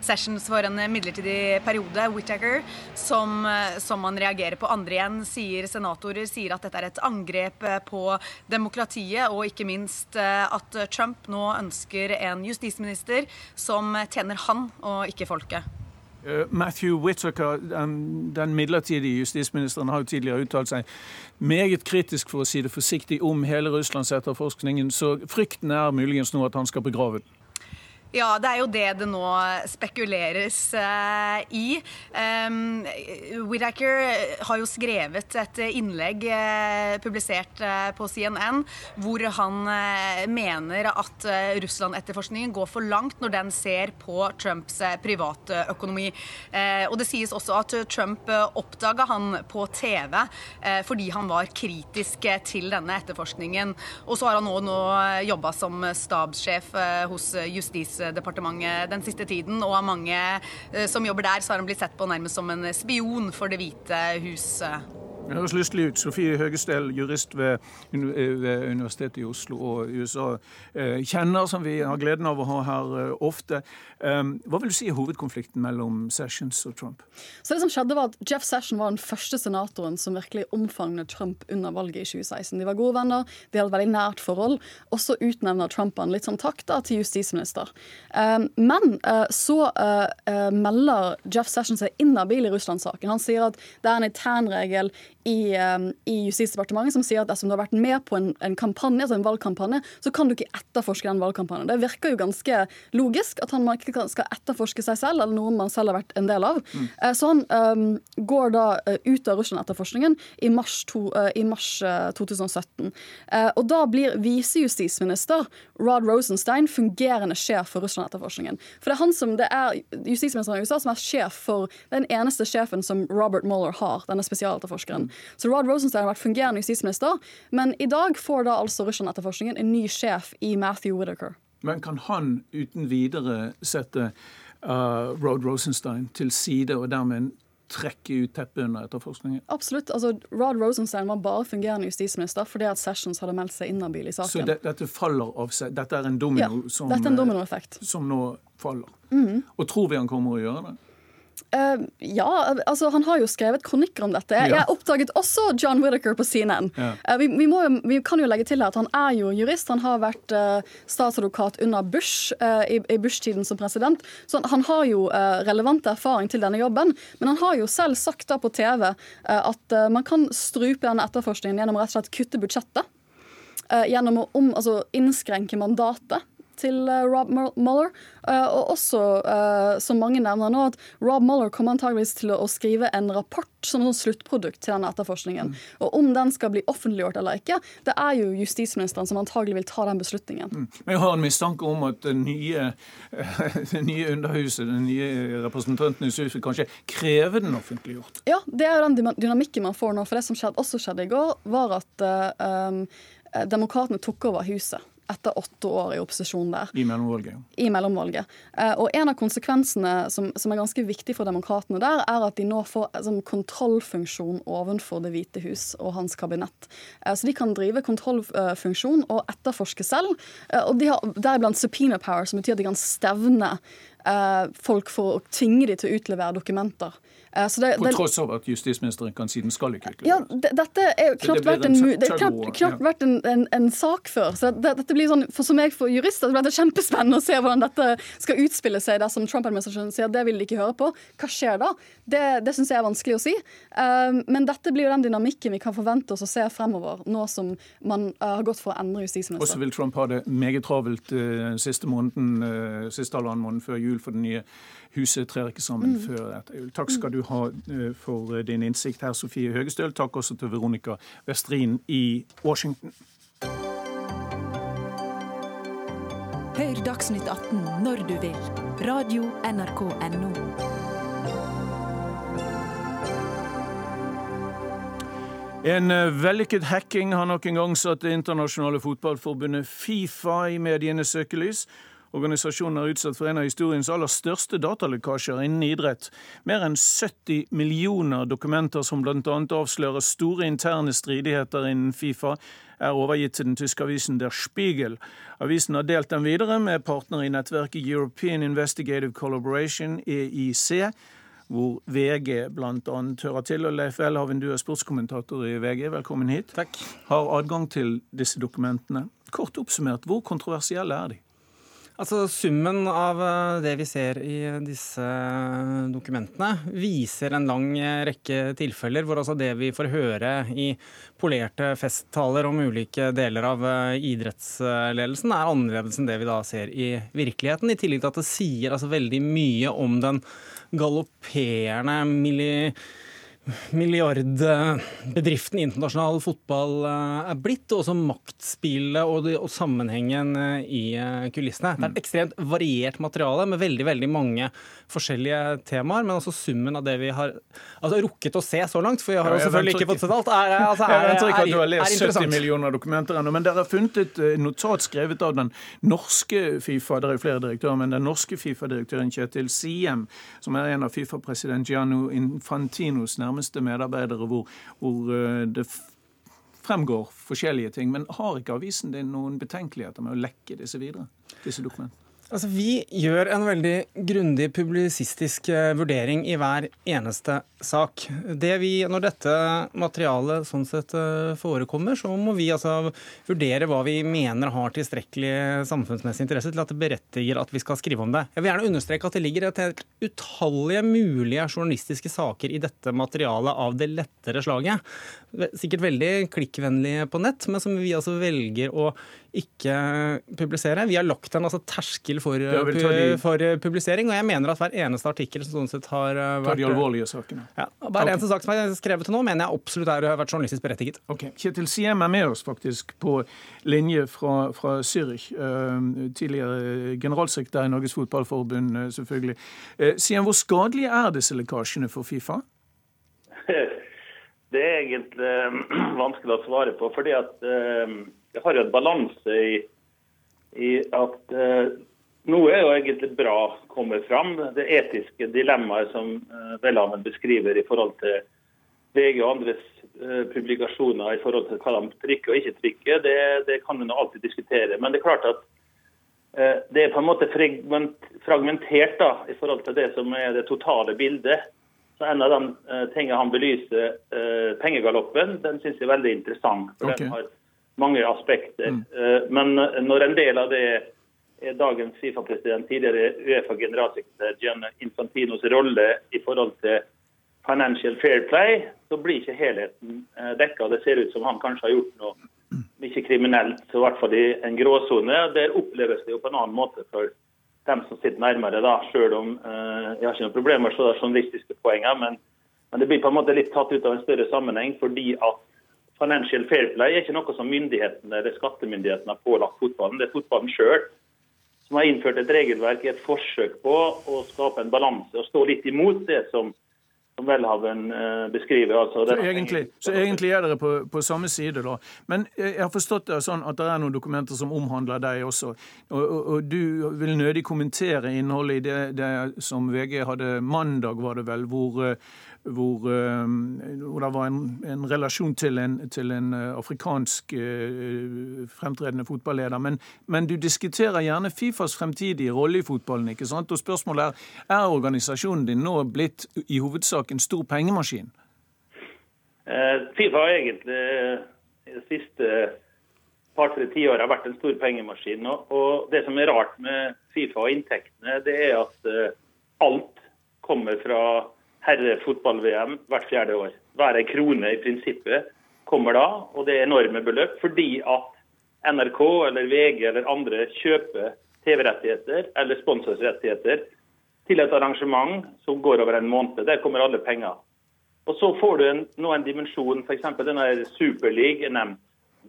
Sessions for en midlertidig periode, Whittaker, som, som, man reagerer på. Andre igjen sier senatorer sier at dette er et angrep på demokratiet, og ikke minst at Trump nå ønsker en justisminister minister som tjener han og ikke folket. Uh, Matthew Whittaker, den, midlertidige justisministeren, har jo tidligere uttalt seg meget kritisk, for å si det forsiktig, om hele Russlands etterforskningen. Så frykten er muligens nå at han skal begrave den. Ja, det er jo det det nå spekuleres uh, i. Um, Whittaker har jo skrevet et innlegg uh, publisert uh, på CNN hvor han mener at Russland-etterforskningen går for langt når den ser på Trumps privatøkonomi. og det sies også at Trump oppdaga han på TV fordi han var kritisk til denne etterforskningen. Og så har han nå, nå jobba som stabssjef hos justis Utenriksdepartementet den siste tiden, og av mange eh, som jobber der, så har han blitt sett på nærmest som en spion for Det hvite hus. Det høres lystelig ut. Sofie Høgestell, jurist ved, ved, Universitetet i Oslo og USA, eh, kjenner, som vi har gleden av å ha her eh, ofte. Um, hva vil du si er hovedkonflikten mellom Sessions og Trump? Så det som skjedde var at Jeff Session var den første senatoren som virkelig omfavnet Trump under valget i 2016. De var gode venner, de hadde et veldig nært forhold. Og så utnevner Trump han litt som takk da, til justisminister. Um, men uh, så uh, uh, melder Jeff Session seg inhabil i Russland-saken. Han sier at det er en internregel i, um, i Justisdepartementet som sier at dersom du har vært med på en, en, kampanje, altså en valgkampanje, så kan du ikke etterforske den valgkampanjen. Det virker jo ganske logisk at han ikke skal etterforske seg selv, eller noen man selv har vært en del av. Mm. Uh, så han um, går da uh, ut av Russland-etterforskningen i mars, to, uh, i mars 2017. og da blir visejustisminister Rod Rosenstein fungerende sjef for Russland-etterforskningen. For det er han som det er justisministeren i USA som er sjef for den eneste sjefen som Robert Mueller har, denne spesialetterforskeren. Så Rod Rosenstein har vært fungerende justisminister, men i dag får da altså Russland-etterforskningen en ny sjef i Matthew Whittaker. Men kan han uten videre sette uh, Rod Rosenstein til side og dermed trekke ut teppet under etterforskningen? Absolutt. altså Rod Rosenstein var bare fungerende justisminister fordi at Sessions hadde meldt seg inhabil i saken. Så det, dette faller av seg? Dette er en domino ja, som, er en domino som nå faller? Mm -hmm. Og tror vi han kommer å gjøre det? Uh, ja, altså han har jo skrevet kronikker om dette. Ja. Jeg oppdaget også John Whittaker på CNN. Ja. Uh, vi, vi, må, vi, kan jo legge til at han er jo jurist. Han har vært uh, statsadvokat under Bush i, i Bush-tiden som president. Så han, han har jo relevant erfaring til denne jobben. Men han har jo selv sagt da på TV at man kan strupe denne etterforskningen gjennom rett og slett kutte budsjettet. Gjennom å om, altså, innskrenke mandatet til eh, Rob Mueller. Eh, og også, eh, som mange nevner nå, at Rob Mueller kommer antageligvis til å skrive en rapport som en sluttprodukt til denne etterforskningen. Mm. Og om den skal bli offentliggjort eller ikke, det er jo justisministeren som antagelig vil ta den beslutningen. Mm. Men jeg har en mistanke om at det nye, det nye underhuset, den nye Representantenes hus, vil kanskje kreve den offentliggjort? Ja, det er jo den dynamikken man får nå. For det som skjedde, også skjedde i går, var at um, demokratene tok over huset etter åtte år i opposisjon der. I mellomvalget. I mellomvalget. Eh, og en av konsekvensene som, som er ganske viktig for demokratene der, er at de nå får altså, kontrollfunksjon ovenfor Det hvite hus og hans kabinett. Eh, så de kan drive kontrollfunksjon og etterforske selv. Og de har deriblant subpoena power, som betyr at de kan stevne folk for å tvinge dem til å utlevere dokumenter. Eh, det, På tross av at justisministeren kan si den skal ikke? Ja, dette er knapt vært, en, det er vært en, en, en, sak før. så det, dette blir sånn, for Som jeg for jurister så blir det kjempespennende å se hvordan dette skal utspille seg dersom Trump-administrasjonen sier det vil de ikke høre på. Hva skjer da? Det, det syns jeg er vanskelig å si. Um, men dette blir jo den dynamikken vi kan forvente oss å se fremover, nå som man uh, har gått for å endre justisministeren. Og så vil Trump ha det meget travelt siste måneden, siste halvannen måned før jul for den nye huset trer ikke sammen mm. før etter jul. Takk skal du ha eh, for eh, din innsikt her, Sofie Høgestøl. Takk også til Veronica Westrin i Washington. Hør Dagsnytt 18 når du vil. Radio NRK Radio.nrk.no. En eh, vellykket hacking har nok en gang satt det internasjonale fotballforbundet Fifa i medienes søkelys. Organisasjonen er utsatt for en av historiens aller største datalekkasjer innen idrett. Mer enn 70 millioner dokumenter som bl.a. avslører store interne stridigheter innen Fifa, er overgitt til den tyske avisen Der Spiegel. Avisen har delt den videre med partnere i nettverket European Investigative Collaboration, EIC, hvor VG bl.a. hører til. Og Leif Welhaven, du er sportskommentator i VG, velkommen hit. Takk. Har adgang til disse dokumentene. Kort oppsummert, hvor kontroversielle er de? Altså Summen av eh, det vi ser i disse dokumentene, viser en lang rekke tilfeller hvor altså det vi får høre i polerte festtaler om ulike deler av eh, idrettsledelsen, er annerledes enn det vi da ser i virkeligheten. I tillegg til at det sier altså veldig mye om den galopperende miljø milliardbedriften internasjonal fotball eh, er blitt, og også maktspillet og, og, sammenhengen eh, i eh, kulissene. Det er et mm. ekstremt variert materiale med veldig veldig mange forskjellige temaer, men også summen av det vi har altså, rukket å se så langt, for vi har jo selvfølgelig ikke fått sett alt, er, altså, er, jeg venter ikke at du har lest 70 millioner dokumenter ennå, men dere har funnet et notat skrevet av den norske Fifa, det er jo flere direktører, men den norske Fifa-direktøren Kjetil Siem, som er en av Fifa-president Gianno Infantinos nærmeste nærmeste medarbeidere hvor, hvor det fremgår forskjellige ting. Men har ikke avisen din noen betenkeligheter med å lekke disse videre? disse dokumentene? Altså, vi gjør en veldig grundig publisistisk eh, vurdering i hver eneste sak. Det vi, når dette materialet sånn sett eh, forekommer, så må vi altså vurdere hva vi mener har tilstrekkelig samfunnsmessig interesse til at det berettiger at vi skal skrive om det. Jeg vil gjerne understreke at det ligger et helt utallige mulige journalistiske saker i dette materialet av det lettere slaget. Sikkert veldig klikkvennlige på nett, men som vi altså velger å ikke publisere. Vi har lagt en altså, terskel for, de... for, publisering, og jeg mener at hver eneste artikkel som sånn sett har vært Tar de alvorlige sakene. Ja, hver okay. eneste sak som er skrevet til nå, mener jeg absolutt er, har vært journalistisk berettiget. Ok, Kjetil Siem er med oss faktisk på linje fra, fra Zürich. Tidligere generalsekretær i Norges Fotballforbund, selvfølgelig. Siem, hvor skadelige er disse lekkasjene for Fifa? Det er egentlig vanskelig å svare på. fordi at det har jo en balanse i, i at eh, noe er jo egentlig bra kommer fram. Det etiske dilemmaet som eh, Welhaven beskriver i forhold til VG og andres eh, publikasjoner i forhold til hva de trykker og ikke trykker, det, det kan en alltid diskutere. Men det er klart at eh, det er på en måte fragmentert da, i forhold til det som er det totale bildet. Så En av de eh, tingene han belyser, eh, pengegaloppen, den syns jeg er veldig interessant. for okay. den har mange aspekter. Mm. Eh, men når en del av det er dagens Fifa-president, tidligere Uefa-generalsekretær Gian Infantinos rolle i forhold til financial fair play, så blir ikke helheten eh, dekka. Det ser ut som han kanskje har gjort noe ikke kriminelt, så i hvert fall i en gråsone. Der oppleves det jo på en annen måte for dem som sitter nærmere, da, selv om eh, jeg har ikke noen problemer med journalistiske poenger. men, men det blir på en måte litt tatt ut av en større sammenheng fordi at Financial fair play er ikke noe som myndighetene eller skattemyndighetene har pålagt fotballen. Det er fotballen sjøl som har innført et regelverk i et forsøk på å skape en balanse og stå litt imot det som, som Welhaven eh, beskriver. Altså, så, egentlig, så, egentlig, er dere på, på, samme side, da. Men jeg har forstått det sånn at det er noen dokumenter som omhandler deg også. Og, og, og du vil nødig kommentere innholdet i det, det, som VG hadde mandag, var det vel, hvor hvor, eh, hvor det var en, en relasjon til en, til en, eh, afrikansk uh, fremtredende fotballeder. Men, men, du diskuterer gjerne Fifas fremtidige rolle i fotballen. ikke sant? Og spørsmålet er er organisasjonen din nå blitt i hovedsak en stor pengemaskin? Fifa har egentlig de siste par-tre tiåra vært en stor pengemaskin. Og det som er rart med Fifa og inntektene, det er at alt kommer fra herrefotball-VM hvert fjerde år. Hver en krone i prinsippet kommer da, og det er enorme beløp. Fordi at NRK eller VG eller andre kjøper TV-rettigheter eller sponsorrettigheter til et arrangement som går over en måned. Der kommer alle penger. Og Så får du en, nå en dimensjon, f.eks. denne Superleague er nevnt.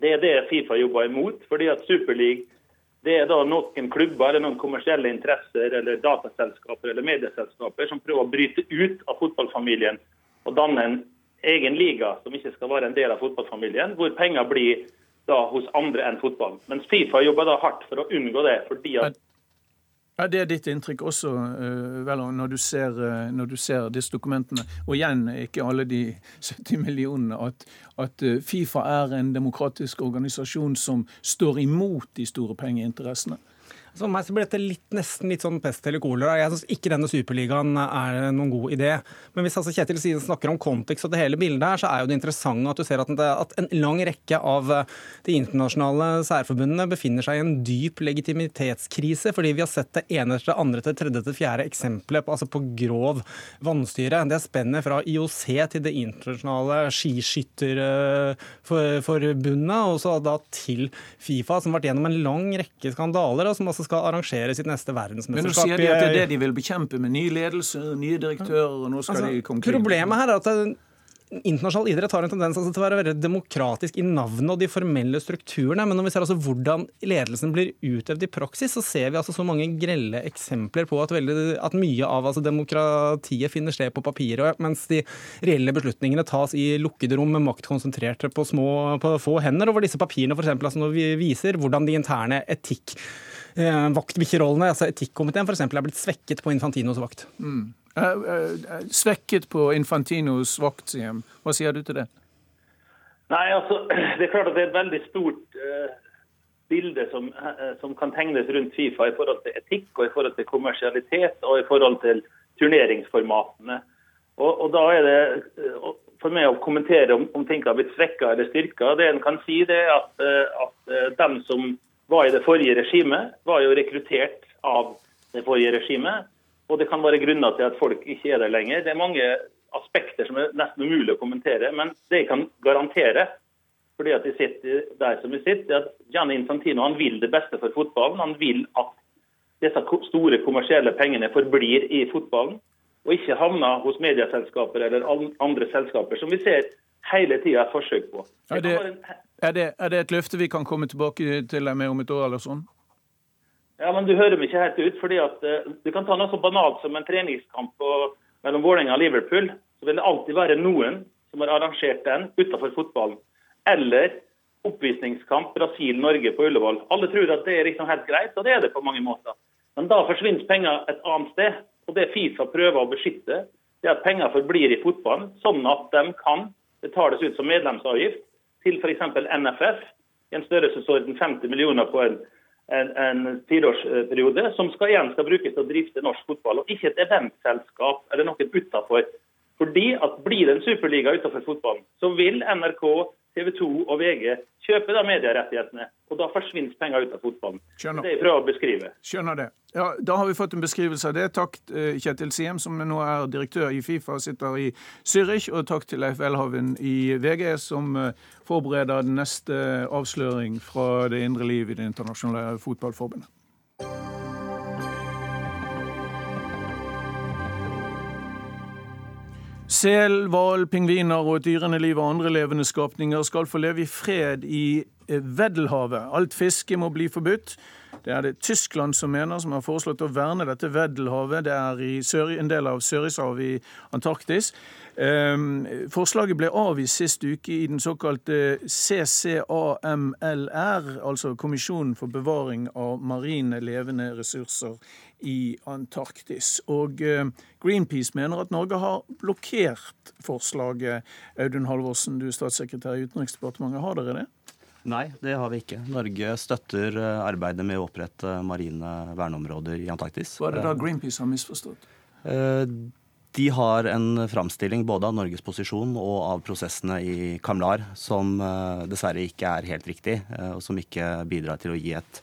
Det er det Fifa jobber imot. fordi at Superleague det er da noen klubber eller noen kommersielle interesser eller dataselskaper eller medieselskaper som prøver å bryte ut av fotballfamilien og danne en egen liga som ikke skal være en del av fotballfamilien, hvor penger blir da hos andre enn fotball. Mens Fifa jobber da hardt for å unngå det. fordi at ja, Det er ditt inntrykk også, uh, vel, når, du ser, uh, når, du ser, disse dokumentene. Og igjen, ikke alle de 70 millionene. At, at uh, Fifa er en demokratisk organisasjon som står imot de store pengeinteressene. For meg så blir dette litt, nesten litt sånn pest eller kolera. Jeg syns ikke denne superligaen er noen god idé. Men hvis altså Kjetil Siden snakker om kontekst og det hele bildet her, så er jo det interessant at du ser at, det, at en lang rekke av de internasjonale særforbundene befinner seg i en dyp legitimitetskrise, fordi vi har sett det ene etter det andre til tredje til fjerde eksempelet på, altså på grov vannstyre. Det er spennet fra IOC til det internasjonale skiskytterforbundet, og så da til Fifa, som har vært gjennom en lang rekke skandaler, og som altså skal arrangere sitt neste verdensmesterskap. Men nå sier de at det er det de vil bekjempe, med ny ledelse, nye direktører, og nå skal altså, de komme Problemet her er at det, internasjonal idrett har en tendens altså, til å være veldig demokratisk i navnet og de formelle strukturene, men når vi ser altså hvordan ledelsen blir utøvd i praksis, så ser vi altså så mange grelle eksempler på at, veldig, at mye av altså, demokratiet finner sted på papiret, mens de reelle beslutningene tas i lukkede rom med makt konsentrert på, små, på få hender. Og hvor disse papirene eksempel, altså, når vi viser hvordan de interne etikk eh, vaktbikkjerollene, altså etikkomiteen f.eks., er blitt svekket på Infantinos vakt. Mm. Svekket på Infantinos vakt, sier han. Hva sier du til det? Nei, altså, Det er klart at det er et veldig stort uh, bilde som, uh, som, kan tegnes rundt Fifa i forhold til etikk, og i forhold til kommersialitet og i forhold til turneringsformatene. Og, og da er det uh, for meg å kommentere om, om ting har blitt svekka eller styrka. Det en kan si, det er at, at dem som var i det forrige regimet, var jo rekruttert av det forrige regimet. Og det kan være grunner til at folk ikke er der lenger. Det er mange aspekter som er nesten umulig å kommentere. Men det jeg kan garantere, fordi at de sitter der som de sitter, er at Gianni Infantino han vil det beste for fotballen. Han vil at disse store kommersielle pengene forblir i fotballen, og ikke havner hos medieselskaper eller andre selskaper, som vi ser hele tida et forsøk på. Det Er det, er, det, er det, et løfte vi kan komme tilbake til deg med om et år eller sånn? Ja, men Du hører meg ikke helt ut. fordi at uh, Du kan ta noe så banalt som en treningskamp på, mellom Vålerenga og Liverpool. Så vil det alltid være noen som har arrangert den utenfor fotballen. Eller oppvisningskamp Brasil-Norge på Ullevål. Alle tror at det er liksom helt greit, og det er det på mange måter. Men da forsvinner penger et annet sted. Og det Fifa prøver å beskytte, det er at penger forblir i fotballen, sånn at de kan betales ut som medlemsavgift til f.eks. NFF i en størrelsesorden 50 millioner på en en, en fireårsperiode, som skal, igjen skal brukes til å drifte norsk fotball, og ikke et eventselskap eller noen utenfor. Fordi at Blir det en superliga utenfor fotballen, så vil NRK, TV 2 og VG kjøper da medierettighetene. Og da forsvinner penger ut av fotballen. Skjønner. Det er jeg prøver å beskrive. Skjønner det. Ja, Da har vi fått en beskrivelse av det. Takk eh, Kjetil Siem, som nå er direktør i Fifa og sitter i Zürich. Og takk til Leif Welhaven i VG, som eh, forbereder den neste avsløring fra det indre liv i Det internasjonale fotballforbundet. Sel, hval, pingviner og et dyrende liv og andre levende skapninger skal få leve i fred i eh, Veddelhavet. Alt fiske må bli forbudt. Det er det Tyskland som mener, som har foreslått å verne dette Veddelhavet. Det er i en del av Sørishavet i Antarktis. Um, forslaget ble avvist sist uke i den såkalte CCAMLR, altså Kommisjonen for bevaring av marine levende ressurser i Antarktis. Og uh, Greenpeace mener at Norge har blokkert forslaget. Audun Halvorsen, du er statssekretær i Utenriksdepartementet. Har dere det? Nei, det har vi ikke. Norge støtter eh, arbeidet med å opprette marine verneområder i Antarktis. Hva er det da eh, Greenpeace har misforstått? De har en framstilling både av Norges posisjon og av prosessene i Kamlar som eh, dessverre ikke er helt riktig, eh, og som ikke bidrar til å gi et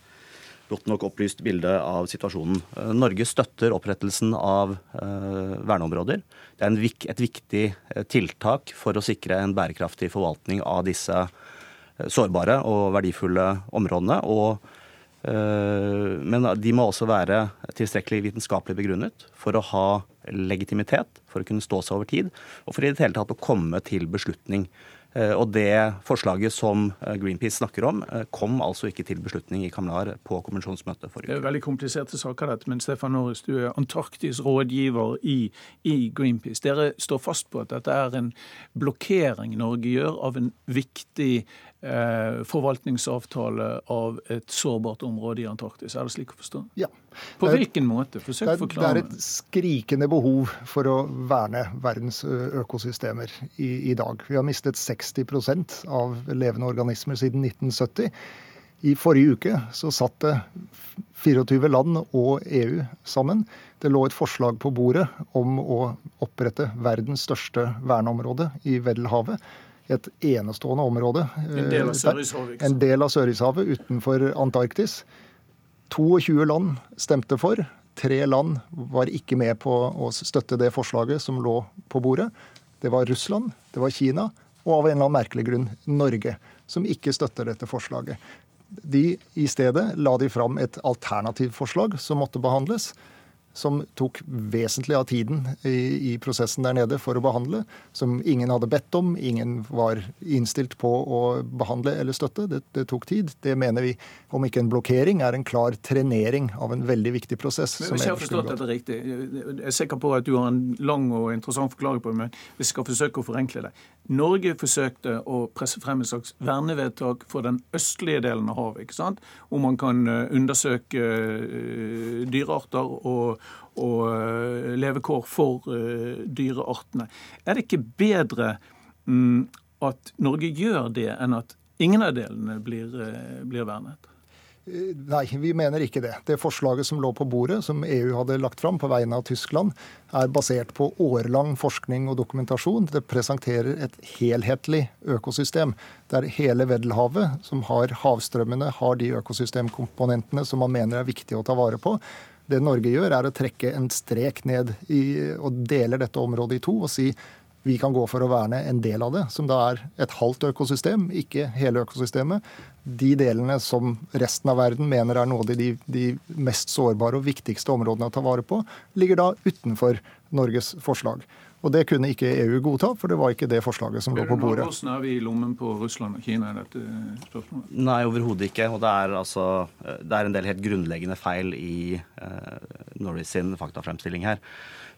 godt nok opplyst bilde av situasjonen. Eh, Norge støtter opprettelsen av verneområder. Det er et viktig tiltak for å sikre en bærekraftig forvaltning av disse sårbare og verdifulle områdene. og men de må også være tilstrekkelig vitenskapelig begrunnet for å ha legitimitet, for å kunne stå seg over tid, og for i det hele tatt å komme til beslutning. Eh, og det forslaget som eh, Greenpeace snakker om, eh, kom altså ikke til beslutning i Kamlar på konvensjonsmøtet forrige uke. Det er veldig kompliserte saker, dette, men Stefan Norris, du er Antarktis rådgiver i, i, Greenpeace. Dere står fast på at dette er en blokkering Norge gjør av en viktig forvaltningsavtale av et sårbart område i Antarktis. Er det slik å forstå? Ja. På hvilken måte? Forsøk å forklare. Det er et skrikende behov for å verne verdens økosystemer i, i dag. Vi har mistet 60% av levende organismer siden 1970. I forrige uke så satt det 24 land og EU sammen. Det lå et forslag på bordet om å opprette verdens største verneområde i Veddelhavet et enestående område. En del av eh, Sørishavet. En del av Sørishavet utenfor Antarktis. 22 land stemte for. Tre land var ikke med på å støtte det forslaget som lå på bordet. Det var Russland, det var Kina og av en eller annen merkelig grunn Norge, som ikke støtter dette forslaget. De I stedet la de fram et alternativt forslag som måtte behandles som tok vesentlig av tiden i, i, prosessen der nede for å behandle, som ingen hadde bedt om, ingen var innstilt på å behandle eller støtte. Det, det, tok tid. Det mener vi, om ikke en blokkering, er en klar trenering av en veldig viktig prosess. Men hvis jeg har forstått dette riktig, jeg er sikker på at du har en lang og interessant forklaring på det, men vi skal forsøke å forenkle det. Norge forsøkte å presse frem et slags vernevedtak for den østlige delen av havet, ikke sant? hvor man kan eh, undersøke eh, dyrearter og og levekår for dyreartene. Er det ikke bedre mm, at Norge gjør det, enn at ingen av delene blir, blir vernet? Nei, vi mener ikke det. Det forslaget som lå på bordet, som EU hadde lagt fram på vegne av Tyskland, er basert på årelang forskning og dokumentasjon. Det presenterer et helhetlig økosystem, der hele Veddelhavet, som har havstrømmene, har de økosystemkomponentene som man mener er viktig å ta vare på. Det Norge gjør, er å trekke en strek ned i, og deler dette området i to og si vi kan gå for å verne en del av det, som da er et halvt økosystem, ikke hele økosystemet. De delene som resten av verden mener er noe av de, de mest sårbare og viktigste områdene å ta vare på, ligger da utenfor Norges forslag. Og Det kunne ikke EU godta, for det var ikke det forslaget som lå på bordet. Hvordan er vi i lommen på Russland og Kina i dette spørsmålet? Nei, overhodet ikke. Og det er, altså, det er en del helt grunnleggende feil i uh, Norris sin faktafremstilling her.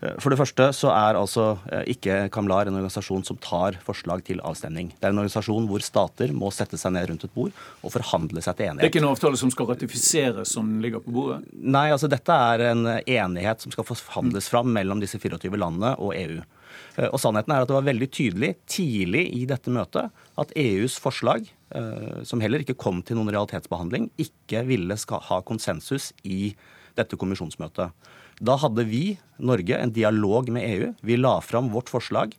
Eh, for det første så er altså eh, ikke Kamlar en organisasjon som tar forslag til avstemning. Det er en organisasjon hvor stater må sette seg ned rundt et bord og forhandle seg til enighet. Det er ikke en avtale som skal ratifiseres som ligger på bordet? Nei, altså dette er en enighet som skal forhandles fram mellom disse 24 landene og EU. Eh, og sannheten er at det var veldig tydelig tidlig i dette møtet at EUs forslag, som heller ikke kom til noen realitetsbehandling, ikke ville ha konsensus i dette kommisjonsmøtet. Da hadde vi, Norge, en dialog med EU. Vi la fram vårt forslag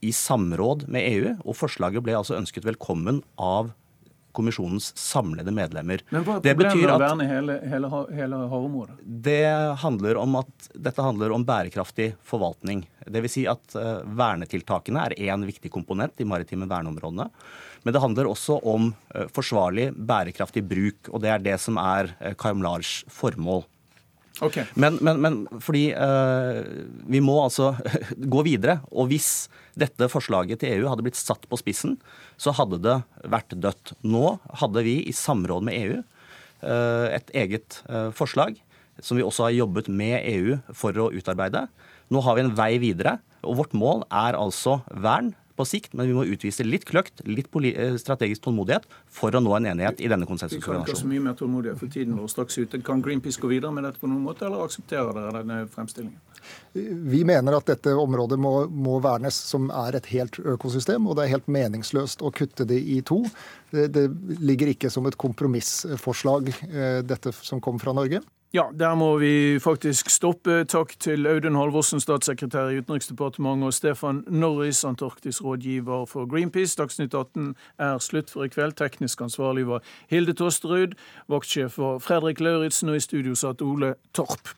i samråd med EU, og forslaget ble altså ønsket velkommen av kommisjonens samlede medlemmer. Men Hva er problemet med å verne hele, hele, hele havområdet? Det handler om at Dette handler om bærekraftig forvaltning. Dvs. Si at uh, vernetiltakene er én viktig komponent i maritime verneområdene. Men det handler også om uh, forsvarlig, bærekraftig bruk. Og det er det som er uh, Karmlars formål. Okay. Men, men, men, fordi uh, vi må altså gå videre. Og hvis dette forslaget til EU hadde blitt satt på spissen, så hadde det vært dødt. Nå hadde vi i samråd med EU uh, et eget uh, forslag, som vi også har jobbet med EU for å utarbeide. Nå har vi en vei videre, og vårt mål er altså vern på sikt, men vi må utvise litt kløkt, litt eh, strategisk tålmodighet for å nå en enighet i denne konsensusorganisasjonen. Vi kan ikke ha så mye mer tålmodighet for tiden vår straks ute. Kan Greenpeace gå videre med dette på noen måte, eller aksepterer dere denne fremstillingen? Vi mener at dette området må, må, vernes som er et helt økosystem, og det er helt meningsløst å kutte det i to. Det, det ligger ikke som et kompromissforslag, eh, dette som kom fra Norge. Ja, der må vi faktisk stoppe. Takk til Audun Halvorsen, statssekretær i Utenriksdepartementet, og Stefan Norris, Antarktis-rådgiver for Greenpeace. Dagsnytt 18 er slutt for i kveld. Teknisk ansvarlig var Hilde Tosterud. Vaktsjef var Fredrik Lauritzen, og i studio satt Ole Torp.